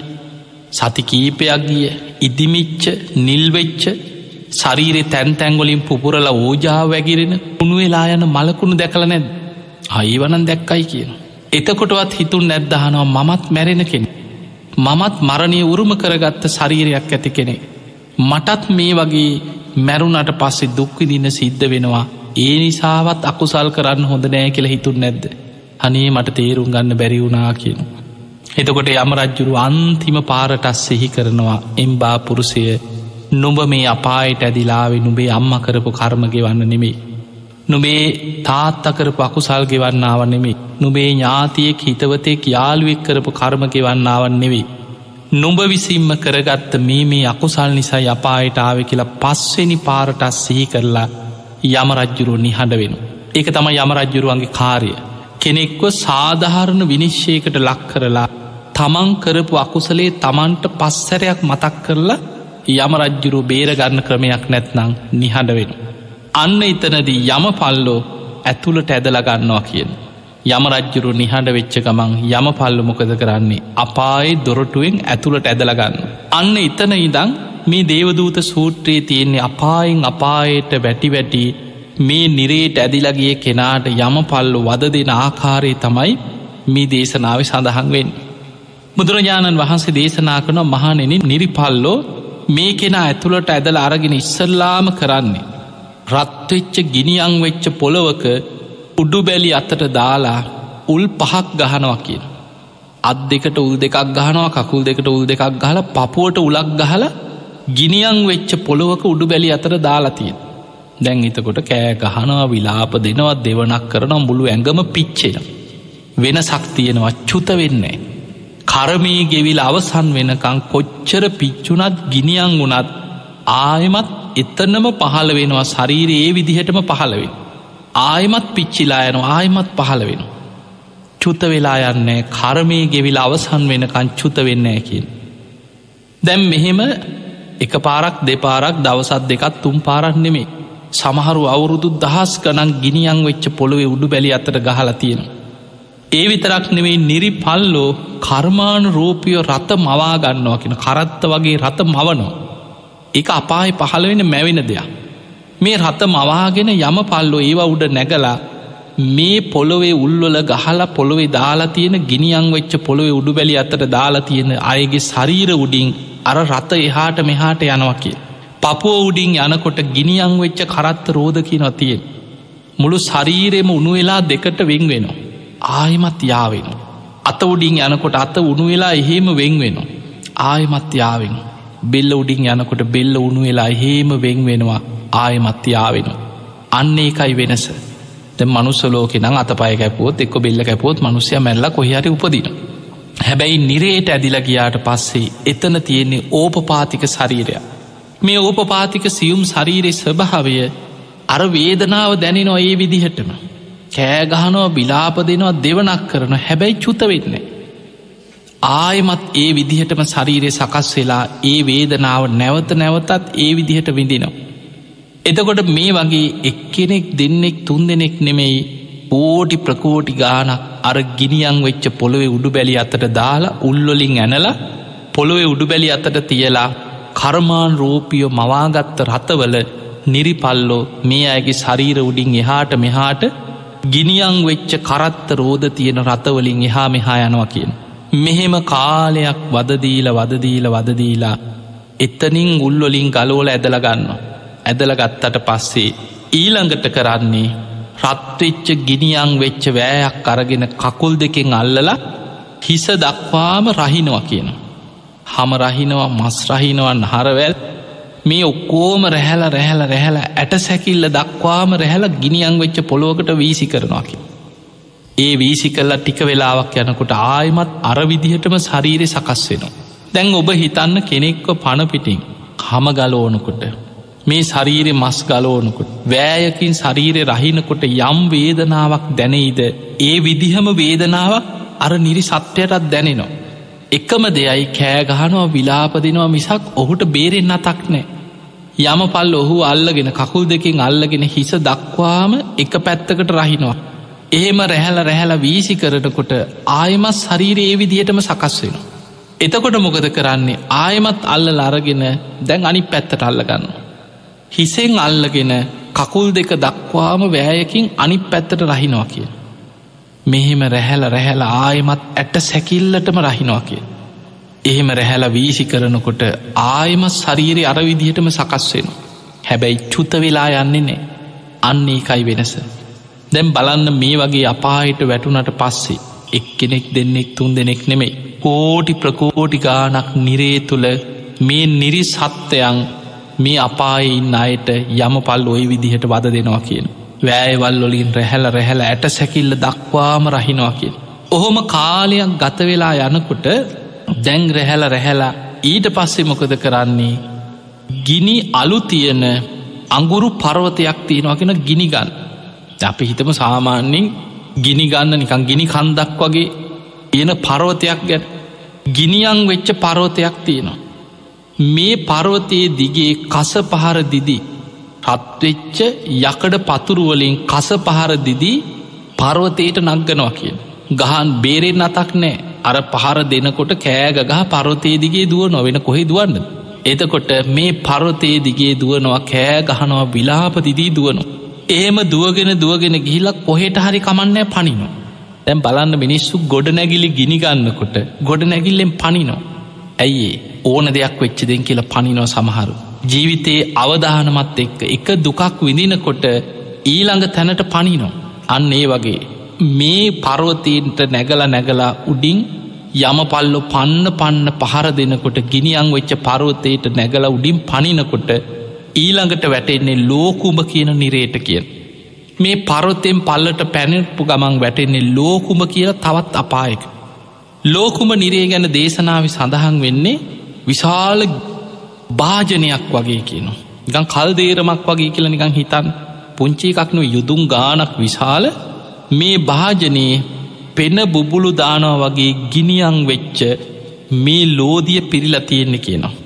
සති කීපයක් ගිය ඉදිමිච්ච නිල්වෙච්ච ශරීරෙ තැන්තැන්ගොලින් පුපුරල ඕජාව වැගිරෙන උුණු වෙලා යන මලකුණු දැකළ නැද අයිවනන් දැක්කයි කියන. එතකොටවත් හිතුන් නැද්දහනවා මමත් මැරෙන කෙනෙ. මමත් මරණය උරුම කරගත්ත ශරීරයක් ඇති කෙනෙ. මටත් මේ වගේ මැරුණට පස්සෙ දුක්විදින්න සිද්ධ වෙනවා ඒ නිසාවත් අකුසල් කරන්න හොඳ නෑ කියල හිතුන් නැද්ද. හනේ මට තේරුම් ගන්න බැරිවුනා කියන. එතකොට යමරජ්ජුරු අන්තිම පාරටස් සෙහි කරනවා එම්බා පුරුසය නුඹ මේ අපායට ඇදිලාවෙ නුබේ අම්ම කරපු කර්මගෙ වන්න නෙමේ. නුබේ තාත්තකරපු අකුසල් ගෙවන්නාව නෙමේ. නුබේ ඥාතියෙක් හිතවතෙක් යාළුවෙක් කරපු කර්මගෙ වන්නාවන් නෙවෙයි. නුඹ විසින්ම කරගත්ත මේ මේ අකුසල් නිසා යපායට ආව කියලා පස්වෙනි පාරටස් සිහි කරලා යමරජ්ජුරුව නිහඬ වෙන. ඒක තම යමරජ්ජුරුවන්ගේ කාරය. කෙනෙක්ව සාධහරණ විනිශ්ෂයකට ලක් කරලා තමන් කරපු අකුසලේ තමන්ට පස්සරයක් මතක් කරලා යමරජ්ජුරු බේරගන්න ක්‍රමයක් නැත්නං නිහඬ වෙන. අන්න එතනදී යම පල්ලෝ ඇතුළට ඇදලගන්නවා කියන. යම රජ්ජුරු නිහඬ වෙච්ච ගමන් යම පල්ලු මොකද කරන්නේ අපායි දොරටුවෙන් ඇතුළට ඇදලගන්න. අන්න එතන ඉදං මේ දේවදූත සූත්‍රයේ තියෙන්නේ අපායෙන් අපායට වැටි වැටි මේ නිරේට ඇදිලගේ කෙනාට යම පල්ලු වද දෙන ආකාරය තමයි මේ දේශනාව සඳහන්වෙන්. බුදුරජාණන් වහන්සේ දේශනා කන මහනෙන නිරිපල්ලෝ මේ කෙනා ඇතුළට ඇදල අරගෙන ඉස්සල්ලාම කරන්නේ. රත්වෙච්ච ගිනිියං වෙච්ච පොළොවක උඩු බැලි අතට දාලා උල් පහක් ගහනවා කියන. අත් දෙකට උල් දෙකක් ගහනවා කකුල් දෙකට උල් දෙකක් ගහල පපුුවට උලක් ගහල ගිනිියං වෙච්ච පොළොවක උඩු බැලි අතර දාලාතියෙන්. දැන් එතකොට කෑ ගහනවා විලාප දෙනවත් දෙවනක් කරන මුළු ඇඟම පිච්චෙන. වෙන සක්තියෙනවා චුත වෙන්නේ. කරමී ගෙවිල් අවසන් වෙනකං කොච්චර පිච්චුනත් ගිනිියන් වුනත් ආයමත් එතන්නම පහළ වෙනවා ශරීරයේ විදිහටම පහළවෙන්. ආයමත් පිච්චිලා යන ආයමත් පහළ වෙන. චුත වෙලා යන්නේ කරමය ගෙවිල අවසන් වෙනකං චුත වෙන්නෑ කියෙන්. දැම් මෙහෙම එක පාරක් දෙපාරක් දවසත් දෙකත් තුම් පාරක් නෙමේ සමහරු අවුරුදු දහස් ගනන් ගිනිියන් වෙච්ච පොළොවේ උඩු බැලි අතට ගහලා තියෙන. ඒ විතරක් නෙවෙයි නිරි පල්ලෝ කර්මාණ රෝපියෝ රත මවාගන්නවා කියෙන කරත්ත වගේ රත මවනෝ. එක අපායි පහළ වෙන මැවෙන දෙයක්. මේ රත මවාගෙන යම පල්ලෝ ඒවා උඩ නැගලා මේ පොළොවේ උල්වල ගහලා පොළොවේ දාලා තියෙන ගිනිියන් වෙච්ච පොළොවේ උඩු බැලි අතට දාලා තියෙන අයගේ ශරීර උඩින් අර රත එහාට මෙහාට යනවා කිය. පපුුව උඩින් යනකොට ගිනිියං වෙච්ච කරත්ත රෝධකි නොතියෙන්. මුළු ශරීරෙම උුණු වෙලා දෙකට වෙන් වෙනවා. ආයමත් යාවෙන. අත උඩින් යනකොට අත උුණු වෙලා එහෙම වෙන් වෙනවා. ආයමත් යාවෙන. බෙල්ල උඩින් යනකොට බෙල්ල උුණු වෙලා එහෙම වෙන් වෙනවා ආයමත් යාවෙනවා. අන්න ඒකයි වෙනස. මනුස්සලෝක නම් අත පය කැපුවොත් එක්ක බෙල්ල කැපුවොත් මනුස්්‍යය මැල්ල කොහරි උපදින. හැබැයි නිරේට ඇදිල ගියාට පස්සේ එතන තියෙන්නේ ඕපපාතික ශරීරයක්. මේ ඕපපාතික සියුම් ශරීරෙ ස්වභාවය අර වේදනාව දැනෙනවා ඒ විදිහටම. කෑගහනෝ බිලාප දෙනවා දෙවනක් කරන හැබැයි චුත වෙන්නේ. ආයමත් ඒ විදිහටම ශරීරය සකස් වෙලා ඒ වේදනාව නැවත නැවතත් ඒ විදිහට විඳිනවා. එතකොට මේ වගේ එක්කෙනෙක් දෙන්නෙක් තුන් දෙනෙක් නෙමෙයි පෝටි ප්‍රකෝටි ගානක් අර ගිනිියං වෙච්ච පොළොවෙ උඩු බැලි අතට දාලා උල්ලොලින් ඇනල පොළොවෙ උඩු බැලි අතට තියලා කර්මාන් රෝපියෝ මවාගත්ත රතවල නිරිපල්ලෝ මේ අයගේ ශරීර උඩින් එහාට මෙහාට ගිනිියං වෙච්ච කරත්ත රෝධ තියෙන රතවලින් එහා මෙහා යනවා කියෙන්. මෙහෙම කාලයක් වදදීල වදදීල වදදීලා එත්තනින් උල්වලින් ගලෝල ඇදලගන්න. ඇදල ගත්තට පස්සේ ඊළඟට කරන්නේ රත්වෙච්ච ගිනිියං වෙච්ච වෑයක් අරගෙන කකුල් දෙකෙන් අල්ලලා හිස දක්වාම රහිනවා කියන. හම රහිනවා මස් රහිනවන් හරවැල් මේ ඔක්කෝම රැහැල රැහැල රැහැල ඇට සැකිල්ල දක්වාම රැහැල ගිනිියං වෙච්ච පොලෝකට වීසි කරනවාකි. ඒ වීසි කල්ලා ටික වෙලාවක් යනකොට ආයමත් අරවිදිහටම ශරීරය සකස් වෙනවා. දැන් ඔබ හිතන්න කෙනෙක්ව පණපිටින් හම ගලෝනකොට මේ ශරීරෙ මස් ගලෝනකොට වෑයකින් ශරීරය රහිනකොට යම් වේදනාවක් දැනෙයිද ඒ විදිහම වේදනාවක් අර නිරි සත්‍යයටත් දැනෙනවා. එකම දෙයයි කෑගහනවා විලාපදිනවා මිසක් ඔහුට බේරෙන් අතක් නෑ. යම පල් ඔහු අල්ලගෙන කකුල් දෙකින් අල්ලගෙන හිස දක්වාම එක පැත්තකට රහිනවා. එහෙම රැහැල රැහැල වීසි කරනකොට ආයමත් ශරීරයේ ඒ විදිහටම සකස් වෙනවා. එතකොට මොකද කරන්නේ ආයමත් අල්ල ලරගෙන දැන් අනි පැත්තට අල්ලගන්න. හිසෙන් අල්ලගෙන කකුල් දෙක දක්වාම වෑයකින් අනි පැත්තට රහිනවා කිය. මෙහෙම රැහැල රැහැල ආයමත් ඇට සැකිල්ලටම රහිනවා කිය. එහෙම රැහැල වීසි කරනකොට ආයම ශරීරය අරවිදිහටම සකස් වෙන. හැබැයි චුත වෙලා යන්නේ නෑ අන්නේ එකයි වෙනස. දැම් බලන්න මේ වගේ අපාහිට වැටුනට පස්සේ එක්කෙනෙක් දෙන්නෙක් තුන් දෙනෙක් නෙමෙයි. කෝටි ප්‍රකෝටි ගානක් නිරේ තුළ මේ නිරි සත්‍යයන් මේ අපායින්න අයට යම පල් ඔය විදිහට වද දෙනවා කියන. වෑයවල් වලින් රැහැල රැහැල ඇට සැකිල්ල දක්වාම රහිනවා කියෙන්. ඔහොම කාලයක් ගතවෙලා යනකොට දැන් රැහැල රැහැලා ඊට පස්සෙ මොකද කරන්නේ ගිනි අලු තියෙන අංගුරු පරවතයක් තියෙනවාගෙන ගිනිගන්න අපි හිතම සාමාන්‍යෙන් ගිනිගන්න නිකං ගිනි කන්දක් වගේ තියෙන පරවතයක් ගැන ගිනිියං වෙච්ච පරවතයක් තියෙනවා මේ පරවතයේ දිගේ කස පහර දිදී රත්වෙච්ච යකඩ පතුරුවලින් කස පහර දිදී පර්වතයට නංගනවා කියන. ගහන් බේරෙන් අතක් නෑ අර පහර දෙනකොට කෑග ගහ පරවතේ දිගේ දුව නොවෙන කොහෙ දුවන්න. එතකොට මේ පරවතේ දිගේ දුවනවා කෑ ගහනවා විලාපතිදී දුවනවා. ඒම දුවගෙන දුවගෙන ගිහිලක් කොහෙට හරි කමන්නෑ පනිනවා. දැම් බලන්න මිනිස්සු ගොඩ නැගිලි ගිනිගන්නකොට ගොඩ නැගිල්ලෙන් පනිනෝ. ඇයිඒ ඕන දෙයක් වෙච්චදෙන් කියලා පනිනෝ සමහරු. ජීවිතයේ අවධානමත් එක්ක එක දුකක් විඳිනකොට ඊළඟ තැනට පනිනෝ. අන්න ඒ වගේ මේ පරවතීන්ට නැගල නැගලා උඩින් යමපල්ලො පන්න පන්න පහර දෙනකොට ගිනිියං වෙච්ච පරවතයට නැගල උඩින් පනිනකොට ඊළඟට වැටෙන්නේ ලෝකුම කියන නිරේට කියෙන්. මේ පරොත්තෙන් පල්ලට පැනටපු ගමන් වැටෙන්නේ ලෝකුම කියල තවත් අපායක. ලෝකුම නිරේ ගැන දේශනාව සඳහන් වෙන්නේ විශාල භාජනයක් වගේ කියනවා. නිකං කල් දේරමක් වගේ කියල නිකං හිතන් පුංචි එකක්නු යුදුම් ගානක් විශාල මේ භාජනයේ පෙන බුබුලු දානව වගේ ගිනියං වෙච්ච මේ ලෝදිය පිරිලා තියෙන්නේ කියනවා.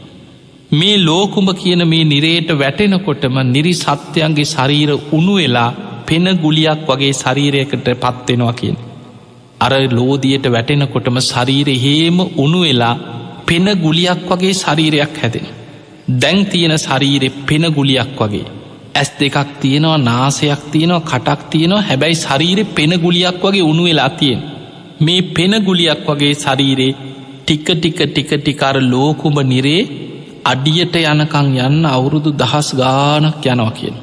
මේ ලෝකුඹ කියන මේ නිරේට වැටෙනකොටම නිරි සත්‍යයන්ගේ ශරීර උුණු වෙලා පෙන ගුලියක් වගේ ශරීරයකට පත්වෙනවා කියන. අර ලෝදියට වැටෙනකොටම ශරීර හේම උුණු වෙලා පෙන ගුලියක් වගේ ශරීරයක් හැදෙන. දැන් තියෙන ශරීරෙ පෙන ගුලියක් වගේ. ඇස් දෙකක් තියෙනවා නාසයක් තියෙනවා කටක් තියෙනවා හැබැයි ශරීරෙ පෙන ගුලියක් වගේ උුණු වෙලා තියෙන්. මේ පෙන ගුලියක් වගේ ශරීරේ ටික ටික ටික ටිකර ලෝකුඹ නිරේ අඩියට යනකං යන්න අවුරුදු දහස් ගානක් යනවා කියෙන්.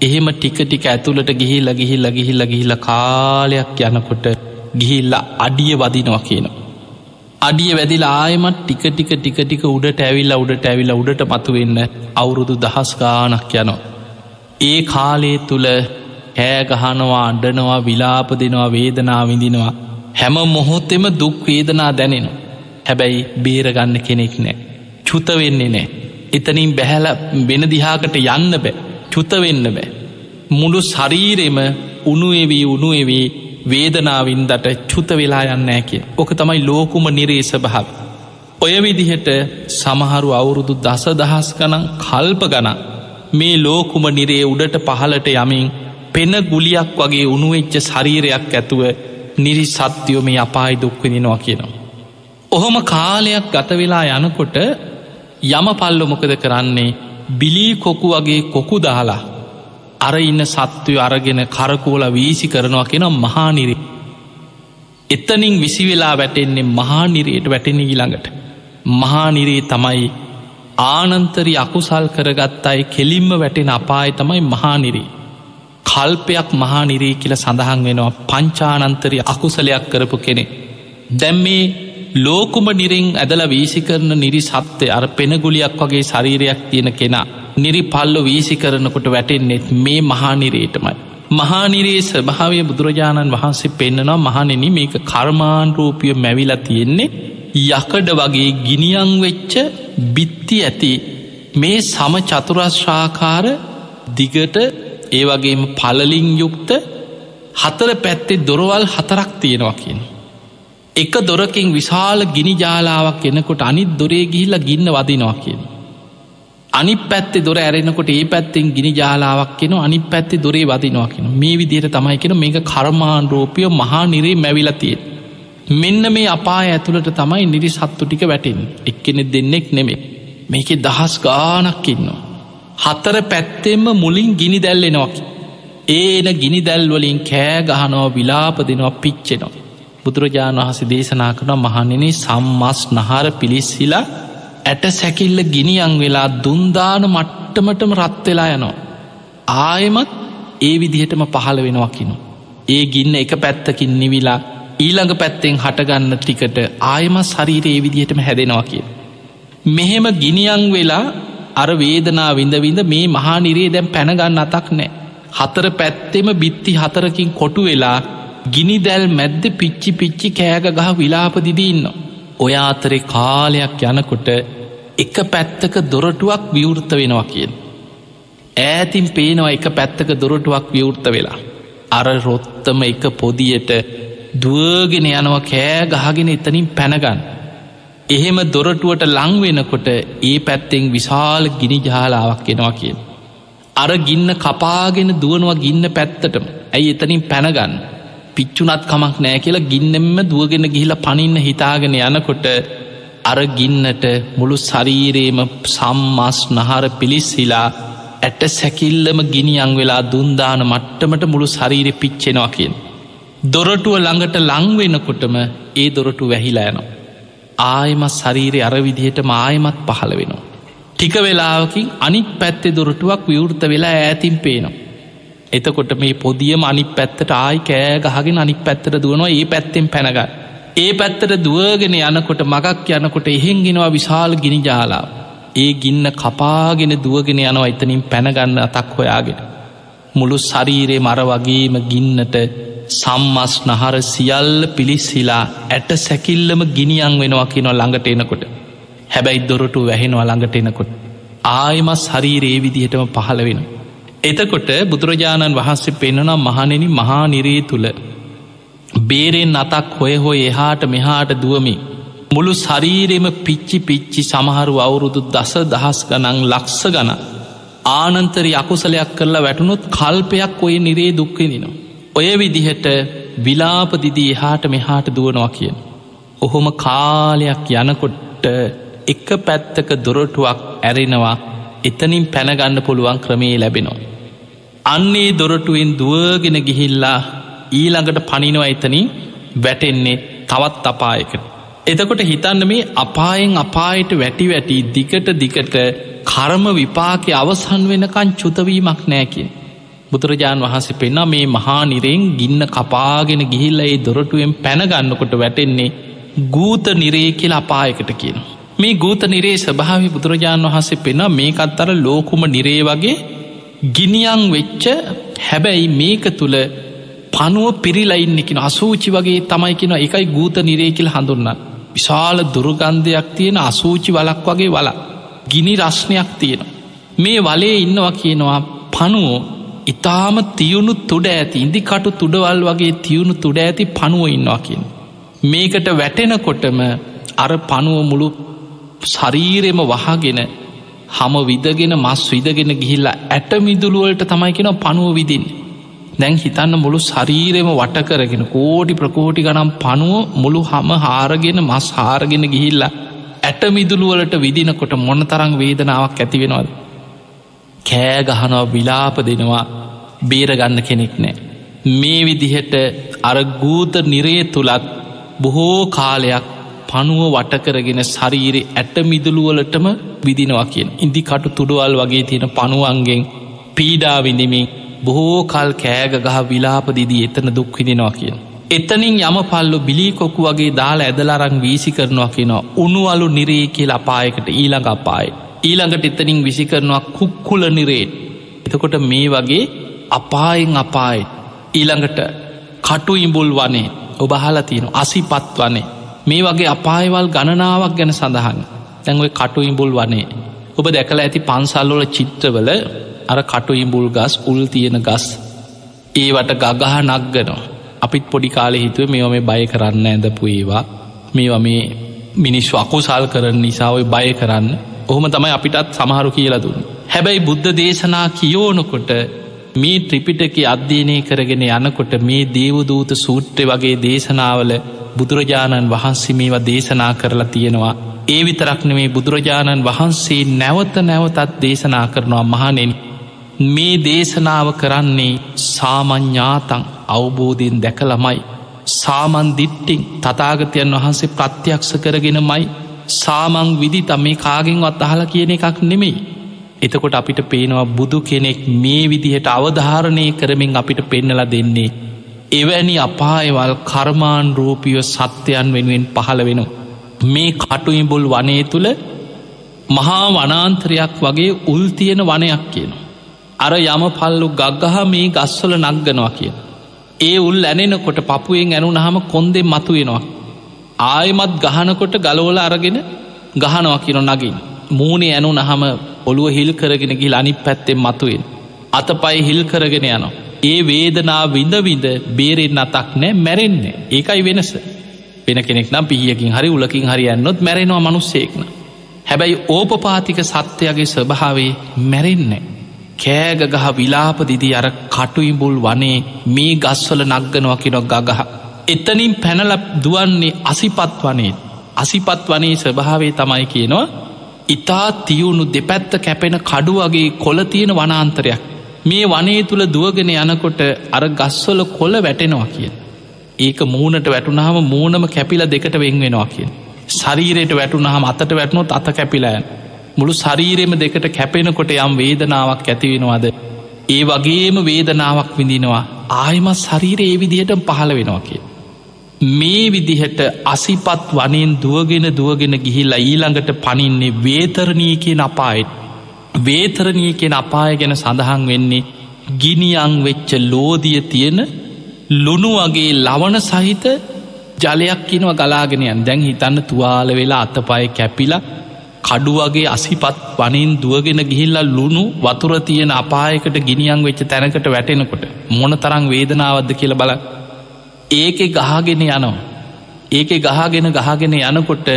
එහෙම ටික ටික ඇතුළට ගිහිල්ල ගිහිල්ල ගිහිල්ල ගිහිල්ල කාලයක් යනකොට ගිහිල්ල අඩිය වදිනවා කියනවා. අඩිය වැදිල ආයමත් ටික ටික ටික ටික උඩට ඇවිල්ල උඩට ඇවිල්ල උඩට මතුවෙන්න අවුරුදු දහස් ගානක් යනවා. ඒ කාලේ තුළ හෑගහනවා අඩනවා විලාප දෙනවා වේදනා විඳිනවා හැම මොහොත්තෙම දුක් වේදනා දැනෙනවා. හැබැයි බේරගන්න කෙනෙක් නෑ. චුත වෙන්නේ නෑ. එතනින් බැහැල වෙන දිහාකට යන්න බෑ චුතවෙන්න බෑ. මුළු ශරීරෙම උනුවවී උනුවවී වේදනාවින්දට චුත වෙලා යන්න ඇකිය. ඕක තමයි ලෝකුම නිරේස භාව. ඔය විදිහට සමහරු අවුරුදු දස දහස් ගනන් කල්ප ගන මේ ලෝකුම නිරේ උඩට පහලට යමින් පෙන ගුලියක් වගේ උනුවෙච්ච ශරීරයක් ඇතුව නිරි සත්‍යයෝ මේ අපායි දුක්විදිනවා කියනවා. ඔහොම කාලයක් ගතවෙලා යනකොට යම පල්ලො මොකද කරන්නේ? බිලී කොකු වගේ කොකු දාලා අර ඉන්න සත්වය අරගෙන කරකෝල වීසි කරනවා කියෙන මහානිරි. එතනින් විසිවෙලා වැටෙන්නේ මහානිරයට වැටෙන ඊළඟට. මහානිරේ තමයි ආනන්තරි අකුසල් කරගත් අයි කෙලින්ම වැටෙන අපාය තමයි මහානිරී. කල්පයක් මහානිරී කියල සඳහන් වෙනවා පංචානන්තරි අකුසලයක් කරපු කෙනෙ දැම් මේ ලෝකුම නිරෙන් ඇදල වීසි කරන නිරි සත්‍යය අර පෙනගුලියක් වගේ ශරීරයක් තියෙන කෙනා නිරි පල්ලො වීසි කරනකොට වැටෙන්නෙත් මේ මහානිරේටමයි. මහානිරේ ස්භාවය බුදුරජාණන් වහන්සේ පෙන්න්නනවා මහනෙන මේක කර්මාන්රූපිය මැවිල තියෙන්නේ යකඩ වගේ ගිනියං වෙච්ච බිත්ති ඇති මේ සම චතුරශ්ාකාර දිගට ඒ වගේම පලලින් යුක්ත හතර පැත්තේ දොරවල් හතරක් තියෙනවා කියන. එක දොරකින් විශාල ගිනි ජාලාවක් එනකොට අනිත් දොරේ ගිහිල්ල ගින්න වදිනවා කියන. අනි පැත්තේ දොර ඇරෙනකොට ඒ පැත්තෙන් ගිනි ජාලාවක් කෙන අනි පැත්තේ දොරේ වදිනවා කියෙන මේ විදියට තමයි කෙන මේක කර්මාන් රෝපිය මහා නිරේ මැවිලතිය. මෙන්න මේ අපා ඇතුළට තමයි නිරි සත්තු ටික වැටෙන් එක්කෙනෙ දෙන්නෙක් නෙමේ මේක දහස් ගානක් ඉන්නවා. හතර පැත්තෙම මුලින් ගිනි දැල්ලෙනොක්. ඒන ගිනි දැල්වලින් කෑ ගහනෝ විලාප දෙනවා පිච්චෙනවා. බුදුරජාණන් වහස දේශනා කරන මහනෙනේ සම්මස් නහර පිලිස්සිලා ඇට සැකිල්ල ගිනියන් වෙලා දුන්දාන මට්ටමටම රත්වෙලා යනවා. ආයමත් ඒ විදිහටම පහළ වෙනවාකිනු. ඒ ගින්න එක පැත්තකින් නිවිලා ඊළඟ පැත්තෙන් හටගන්න ටිකට ආයම ශරීර ඒ විදිහටම හැදෙනවා කිය. මෙහෙම ගිනියන් වෙලා අර වේදනා විඳවිඳ මේ මහානිරේ දැම් පැනගන්න අතක් නෑ. හතර පැත්තෙම බිත්ති හතරකින් කොටු වෙලා ගිනි දැල් මැද්ද පිච්චි පිච්චි කෑග ගහ විලාප දිදීන්නවා. ඔය අතරේ කාලයක් යනකොට එක පැත්තක දොරටුවක් විවෘත වෙනවා කියෙන්. ඈතින් පේනවා එක පැත්තක දොරටුවක් විවෘත වෙලා. අර රොත්තම එක පොදියට දුවගෙන යනවා කෑ ගහගෙන එතනින් පැනගන්න. එහෙම දොරටුවට ලංවෙනකොට ඒ පැත්තෙන් විශාල ගිනි ජාලාවක් එෙනවා කියෙන්. අර ගින්න කපාගෙන දුවනවා ගින්න පැත්තටම ඇයි එතනින් පැනගන්න. පිච්චුනත් කමක් නෑ කියලා ගින්නෙම්ම දුවගෙන ගිහිල පනින්න හිතාගෙන යනකොට අරගින්නට මුළු ශරීරේම සම්මස් නහර පිලිස්සිලා ඇට සැකිල්ලම ගිනිියං වෙලා දුන්දාන මට්ටමට මුළු ශරීරෙ පිච්චෙනවා කියෙන්. දොරටුව ළඟට ලංවෙනකොටම ඒ දොරටු වැහිලා යනවා. ආයමත් ශරීරය අරවිදිහට මායමත් පහළ වෙනවා. ටික වෙලාවකින් අනික් පැත්තෙ දොරටුවක් විවෘත වෙලා ඇතින් පේනවා. එතකොට මේ පොදියම අනි පැත්තට ආයි කෑ ගහගෙන අනික් පැත්තට දුවනවා ඒ පැත්තෙන් පැනග. ඒ පැත්තට දුවගෙන යනකොට මගක් යනකොට එහෙන්ගෙනවා විශාල් ගිනි ජාලා. ඒ ගින්න කපාගෙන දුවගෙන යනවා එතනින් පැනගන්න අතක් හොයාගෙන. මුළු ශරීරයේ මර වගේම ගින්නට සම්මස් නහර සියල්ල පිලිස්හිලා ඇට සැකිල්ලම ගිනිියන් වෙනවා කියෙනවා ළඟට එනකොට. හැබැයි දොරටු වැහෙනවා ළඟට එනකොට. ආයමස් හරීරේ විදිහටම පහළ වෙනවා. එතකොට බුදුරජාණන් වහන්සේ පෙන්න්නනම් මහනෙන මහා නිරේ තුළ බේරෙන් අතක් හොය හොය එහාට මෙහාට දුවමි. මුළු ශරීරෙම පිච්චි පිච්චි සමහරු අවුරුදු දස දහස් ගනං ලක්ස ගන. ආනන්තරි අකුසලයක් කරලා වැටුණොත් කල්පයක් ඔය නිරේ දුක්කෙනනවා. ඔය විදිහට විලාපදිදී එහාට මෙහාට දුවනවා කියන. ඔහොම කාලයක් යනකොට එක පැත්තක දොරටුවක් ඇරෙනවා එතනින් පැනගන්න පුළුවන් ක්‍රමේ ලැබෙනවා. අන්නේ දොරටුවෙන් දුවගෙන ගිහිල්ලා ඊළඟට පනිනවා එතනින් වැටෙන්නේ තවත් අපායකට. එතකොට හිතන්න මේ අපායෙන් අපායට වැටි වැටි දිකට දිකට කර්ම විපාකය අවසන් වෙනකං චුතවීමක් නෑකින්. බුදුරජාණන් වහන්සේ පෙන්න්න මේ මහා නිරෙන් ගින්න කපාගෙන ගිහිල්ල ඒ දොරටුවෙන් පැනගන්නකොට වැටෙන්නේ ගූත නිරේ කියල අපායකට කියන. මේ ගූත නිරේ ස්භාවි බුදුරජාණන් වහන්සේ පෙන මේකත් අර ලෝකුම නිරේ වගේ ගිනියන් වෙච්ච හැබැයි මේක තුළ පනුව පිරිලයින්නෙකින අසූචි වගේ තමයි කියෙන එකයි ගූත නිරේ කියල හඳුන්නන්න. විශාල දුර්ගන්ධයක් තියෙන අසූචි වලක් වගේ වලා ගිනි රශ්නයක් තියෙන. මේ වලේ ඉන්නවා කියනවා පනුවෝ ඉතාම තියුණු තුඩ ඇති ඉදිකටු තුඩවල් වගේ තියුණු තුඩ ඇති පනුව ඉන්නවා කියෙන්. මේකට වැටෙනකොටම අර පනුව මුළු ශරීරෙම වහගෙන හම විදගෙන මස් විදගෙන ගිහිල්ලා ඇට මිදුළුවලට තමයි කෙන පනුව විදින්. දැන් හිතන්න මුළු ශරීරෙම වට කරගෙන කෝටි ප්‍රකෝටි ගනම් පනුව මුළු හම හාරගෙන මස් හාරගෙන ගිහිල්ලා ඇට මිදුළුවලට විදිනකොට මොන තරං වේදනාවක් ඇතිවෙනවද. කෑ ගහනවා විලාප දෙනවා බේරගන්න කෙනෙක් නෑ. මේ විදිහට අර ගූත නිරේ තුළත් බොහෝ කාලයක් පනුව වටකරගෙන ශරීරෙ ඇට මිදුළුවලටම විදිනවා කියෙන් ඉදි කටු තුඩුවල් වගේ තියෙන පනුවන්ගෙන් පීඩාවිඳමින් බොහෝ කල් කෑග ගහ විලාපදිදී එතන දුක්විදිනවා කියන. එතනින් යම පල්ලු බිලිකොකු වගේ දාලා ඇදලරං වීසි කරනවා කියෙනවා උනුවලු නිරේ කියල අපායකට ඊළඟ අපායි. ඊළඟට එතනින් විසි කරනවා කුක්කුල නිරේ. එතකොට මේ වගේ අපායෙන් අපායි ඊළඟට කටු ඉඹුල් වනේ ඔබහලා තියෙන අසිපත් වනේ මේ වගේ අපායවල් ගණනාවක් ගැන සඳහන්. තැන්ව කටු ඉඹුල් වනේ. ඔබ දැකලා ඇති පන්සල්ලොල චිත්‍රවල අර කටු ඉඹුල් ගස් උල් තියෙන ගස් ඒවට ගගහ නක්ගනවා අපිත් පොඩි කාලෙ හිතුව මෙ මේ බය කරන්න ඇඳපු ඒවා. මේවා මේ මිනිස්ු අකුසල් කරන නිසාාව බය කරන්න. ඔහොම තමයි අපිටත් සමහරු කියලා දුන්න. හැබැයි බුද්ධ දේශනා කියෝනකොට මේ ත්‍රිපිටක අධ්‍යයනය කරගෙන යනකොට මේ දේවදූත සූට්‍ර වගේ දේශනාවල බුදුරජාණන් වහන්සේ මේවා දේශනා කරලා තියෙනවා. ඒ විතරක්න මේ බුදුරජාණන් වහන්සේ නැවත නැවතත් දේශනා කරනවා මහනෙන් මේ දේශනාව කරන්නේ සාමඥ්ඥාතන් අවබෝධයෙන් දැකළමයි සාමන්දිට්ටිං තතාගතයන් වහන්සේ ප්‍රත්‍යක්ෂ කරගෙනමයි. සාමං විදි තම මේ කාගෙන්වත් අහල කියන එකක් නෙමෙයි එතකොට අපිට පේනවා බුදු කෙනෙක් මේ විදිහට අවධාරණය කරමින් අපිට පෙන්නල දෙන්නේ. එවැනි අපායවල් කර්මාන් රූපියෝ සත්‍යයන් වෙනුවෙන් පහළ වෙනු. මේ කටුයිඹුල් වනේ තුළ මහා වනාන්ත්‍රයක් වගේ උල්තියෙන වනයක් කියන. අර යම පල්ලු ගග්ගහ මේ ගස්වල නක්ගනවා කිය. ඒ උල් ඇනෙනකොට පපුුවෙන් ඇනු නහම කොන්දෙ මතුවෙනවා. ආයමත් ගහනකොට ගලෝල අරගෙන ගහනවා කියන නගින්. මූුණේ ඇනු නහම ඔළුව හිල් කරගෙන ගිල් අනි පැත්තෙන් මතුවෙන්. අත පයි හිල් කරගෙන යනවා. ඒ වේදනා විඳවිඳ බේරෙන් අතක් නෑ මැරෙන්නේ ඒකයි වෙනස. වෙන කෙනෙක් නම් පිහියකින් හරි උලකින් හරියන්නොත් මැරෙනවා මනුස්සේක්න. හැබැයි ඕපපාතික සත්‍යයගේ ස්වභාවේ මැරෙන්නේ. කෑගගහ විලාපදිදී අර කටුයිඹුල් වනේ මේ ගස්වල නක්ගනවා කිනොක් ගගහ. එතනින් පැනල දුවන්නේ අසිපත් වනේ අසිපත් වනේ ස්වභාවේ තමයි කියනවා ඉතා තියුණු දෙපැත්ත කැපෙන කඩු වගේ කොල තියෙන වනාන්තරයක් මේ වනේ තුළ දුවගෙන යනකොට අර ගස්වල කොල වැටෙනවා කිය. ඒක මූනට වැටුනහම මූනම කැපිල දෙකට වෙන් වෙනවා කිය. ශරීරයට වැටුනහම අතට වැටනොත් අත කැපිලෑන් මුළු ශරීරෙම දෙකට කැපෙනකොට යම් වේදනාවක් ඇතිවෙනවාද. ඒ වගේම වේදනාවක් විඳිනවා ආයමත් ශරීර ඒ විදිහට පහළ වෙනවා කිය. මේ විදිහට අසිපත් වනෙන් දුවගෙන දුවගෙන ගිහිල්ලා ඊළඟට පනින්නේ වේතරණී කියෙන් අපායිත්. වේතරණී කියෙන අපාය ගැන සඳහන් වෙන්නේ ගිනියං වෙච්ච ලෝදිය තියෙන ලුණු වගේ ලවන සහිත ජලයක් කිනව ගලාගෙනයන් දැන් හිතන්න තුවාල වෙලා අතපය කැපිලා කඩු වගේ අසිපත් වනින් දුවගෙන ගිහිල්ලා ලුණු වතුර තියෙන අපායකට ගිනියන් වෙච්ච තැනකට වැටෙනකොට මොන තරං වේදනාවද්ද කියල බල ඒකෙ ගහගෙන යනවා. ඒකෙ ගහගෙන ගහගෙන යනකොට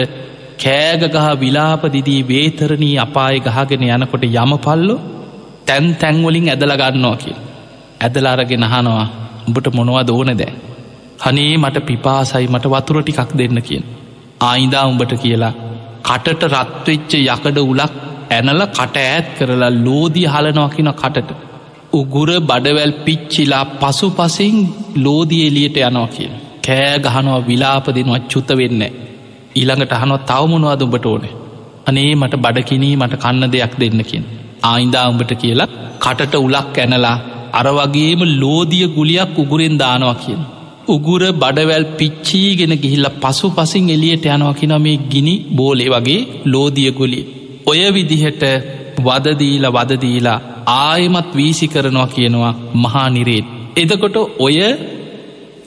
කෑගගහ විලාපදිදී වේතරණී අපාය ගහගෙන යනකොට යමපල්ලු තැන් තැන්වලින් ඇදල ගන්නවා කිය. ඇදල අරගෙන අහනවා උඹට මොනවා දෝන දෑ. හනේ මට පිපාසයි මට වතුර ටිකක් දෙන්න කියෙන්. ආයිදා උඹට කියලා කටට රත්වෙච්ච යකඩ උලක් ඇනල කට ඈත් කරලා ලෝදී හලනොකින කටට. උගුර බඩවැල් පිච්චිලා පසු පසින් ලෝදිය එලියට යනවා කිය. කෑ ගහනවා විලාප දෙනවා චුත වෙන්න. ඊළඟට අහනො තවමුණවා දුඹට ඕන. අනේ මට බඩකිනී මට කන්න දෙයක් දෙන්නකින්. ආයින්දා උඹට කියලා කටට උලක් ඇනලා අර වගේම ලෝදිය ගුලියක් උගුරෙන් දානවා කියන. උගුර බඩවැල් පිච්චීගෙන ගිහිල්ල පසු පසින් එලියට යනවා කින මේ ගිනි බෝලේ වගේ ලෝදිය ගුලිය. ඔය විදිහට වදදීල වදදීලා ආයමත් වීසි කරනවා කියනවා මහා නිරේත්. එදකොට ඔය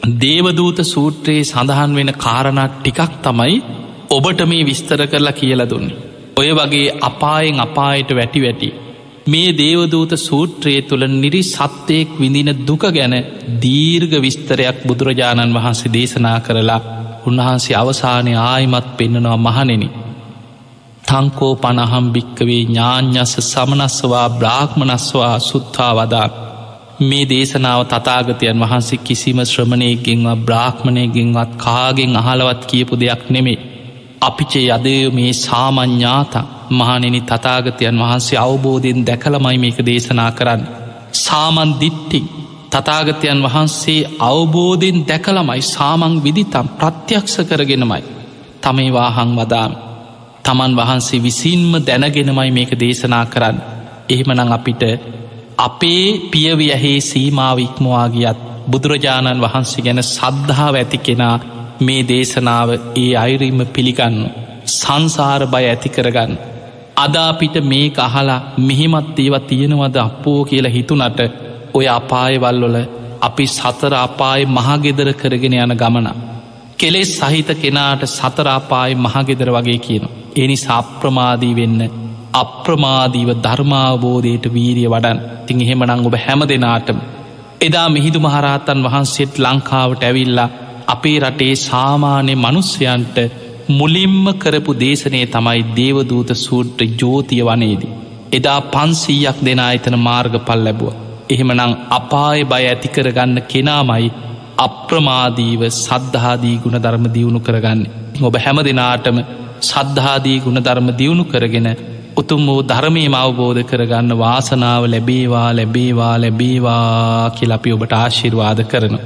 දේවදූත සූත්‍රයේ සඳහන් වෙන කාරණක් ටිකක් තමයි ඔබට මේ විස්තර කරලා කියල දුන්නේ. ඔය වගේ අපායෙන් අපායට වැටි වැටි. මේ දේවදූත සූත්‍රයේ තුළ නිරි සත්‍යයෙක් විඳින දුක ගැන දීර්ග විස්තරයක් බුදුරජාණන් වහන්සේ දේශනා කරලා උන්වහන්සේ අවසානය ආයිමත් පෙන්න්නනවා මහනෙන. තංකෝ පණහම් භික්කවේ ඥාඥස සමනස්වා බ්‍රාහ්මණස්වා සුත්තා වදා මේ දේශනාව තතාගතයන් වහන්සේ කිසිම ශ්‍රමණයගෙන්වා බ්‍රාහ්මණයගෙන්වත් කාගෙන් අහලවත් කියපු දෙයක් නෙමේ. අපිචේ යදය මේ සාමඥ්ඥාත මහනෙනි තතාගතයන් වහන්සේ අවබෝධයෙන් දැකළමයි මේක දේශනා කරන්න. සාමන් දිට්ටි තතාගතයන් වහන්සේ අවබෝධයෙන් දැකළමයි සාමං විදිතම් ප්‍රත්‍යක්ෂ කරගෙනමයි. තමයි වාහං වදාම. තමන් වහන්සේ විසින්ම දැනගෙනමයි මේක දේශනා කරන්න. එහෙමනං අපිට අපේ පියවියහේ සීමාව ඉක්මවාගියත් බුදුරජාණන් වහන්සේ ගැන සද්ධාව ඇති කෙනා මේ දේශනාව ඒ අයිරීම පිළිගන්න සංසාර බය ඇති කරගන්න. අදාපිට මේ අහලා මෙහෙමත් ඒව තියෙනවද අපෝ කියලා හිතුනට ඔය අපායවල්ලොල අපි සතර අපාය මහගෙදර කරගෙන යන ගමන. කෙලෙස් සහිත කෙනාට සතරාපාය මහගෙදර වගේ කියන. එනි සාප්‍රමාදී වෙන්න අප්‍රමාදීව ධර්මාවබෝධයට වීරිය වඩන් තිං එහෙමනං ඔබ හැම දෙනාටම. එදා මිහිදු මහරහතන් වහන්සේත් ලංකාවට ඇවිල්ලා අපේ රටේ සාමාන්‍ය මනුස්්‍යයන්ට මුලින්ම කරපු දේශනය තමයි දේවදූත සූට්‍ර ජෝතිය වනේදී. එදා පන්සීයක් දෙනා එතන මාර්ග පල් ලැබුව. එහෙමනං අපාය බය ඇතිකරගන්න කෙනාමයි අප්‍රමාදීව සද්ධාදී ගුණ ධර්ම දියුණු කරගන්න. ඔබ හැම දෙනාටම සද්ධාදී ගුණ ධර්ම දියුණු කරගෙන උතුම් වූ ධර්මයම අවබෝධ කරගන්න වාසනාව ලැබේවා ලැබේවා ලැබේවා කියලපි ඔබට ආශිර්වාද කරනවා.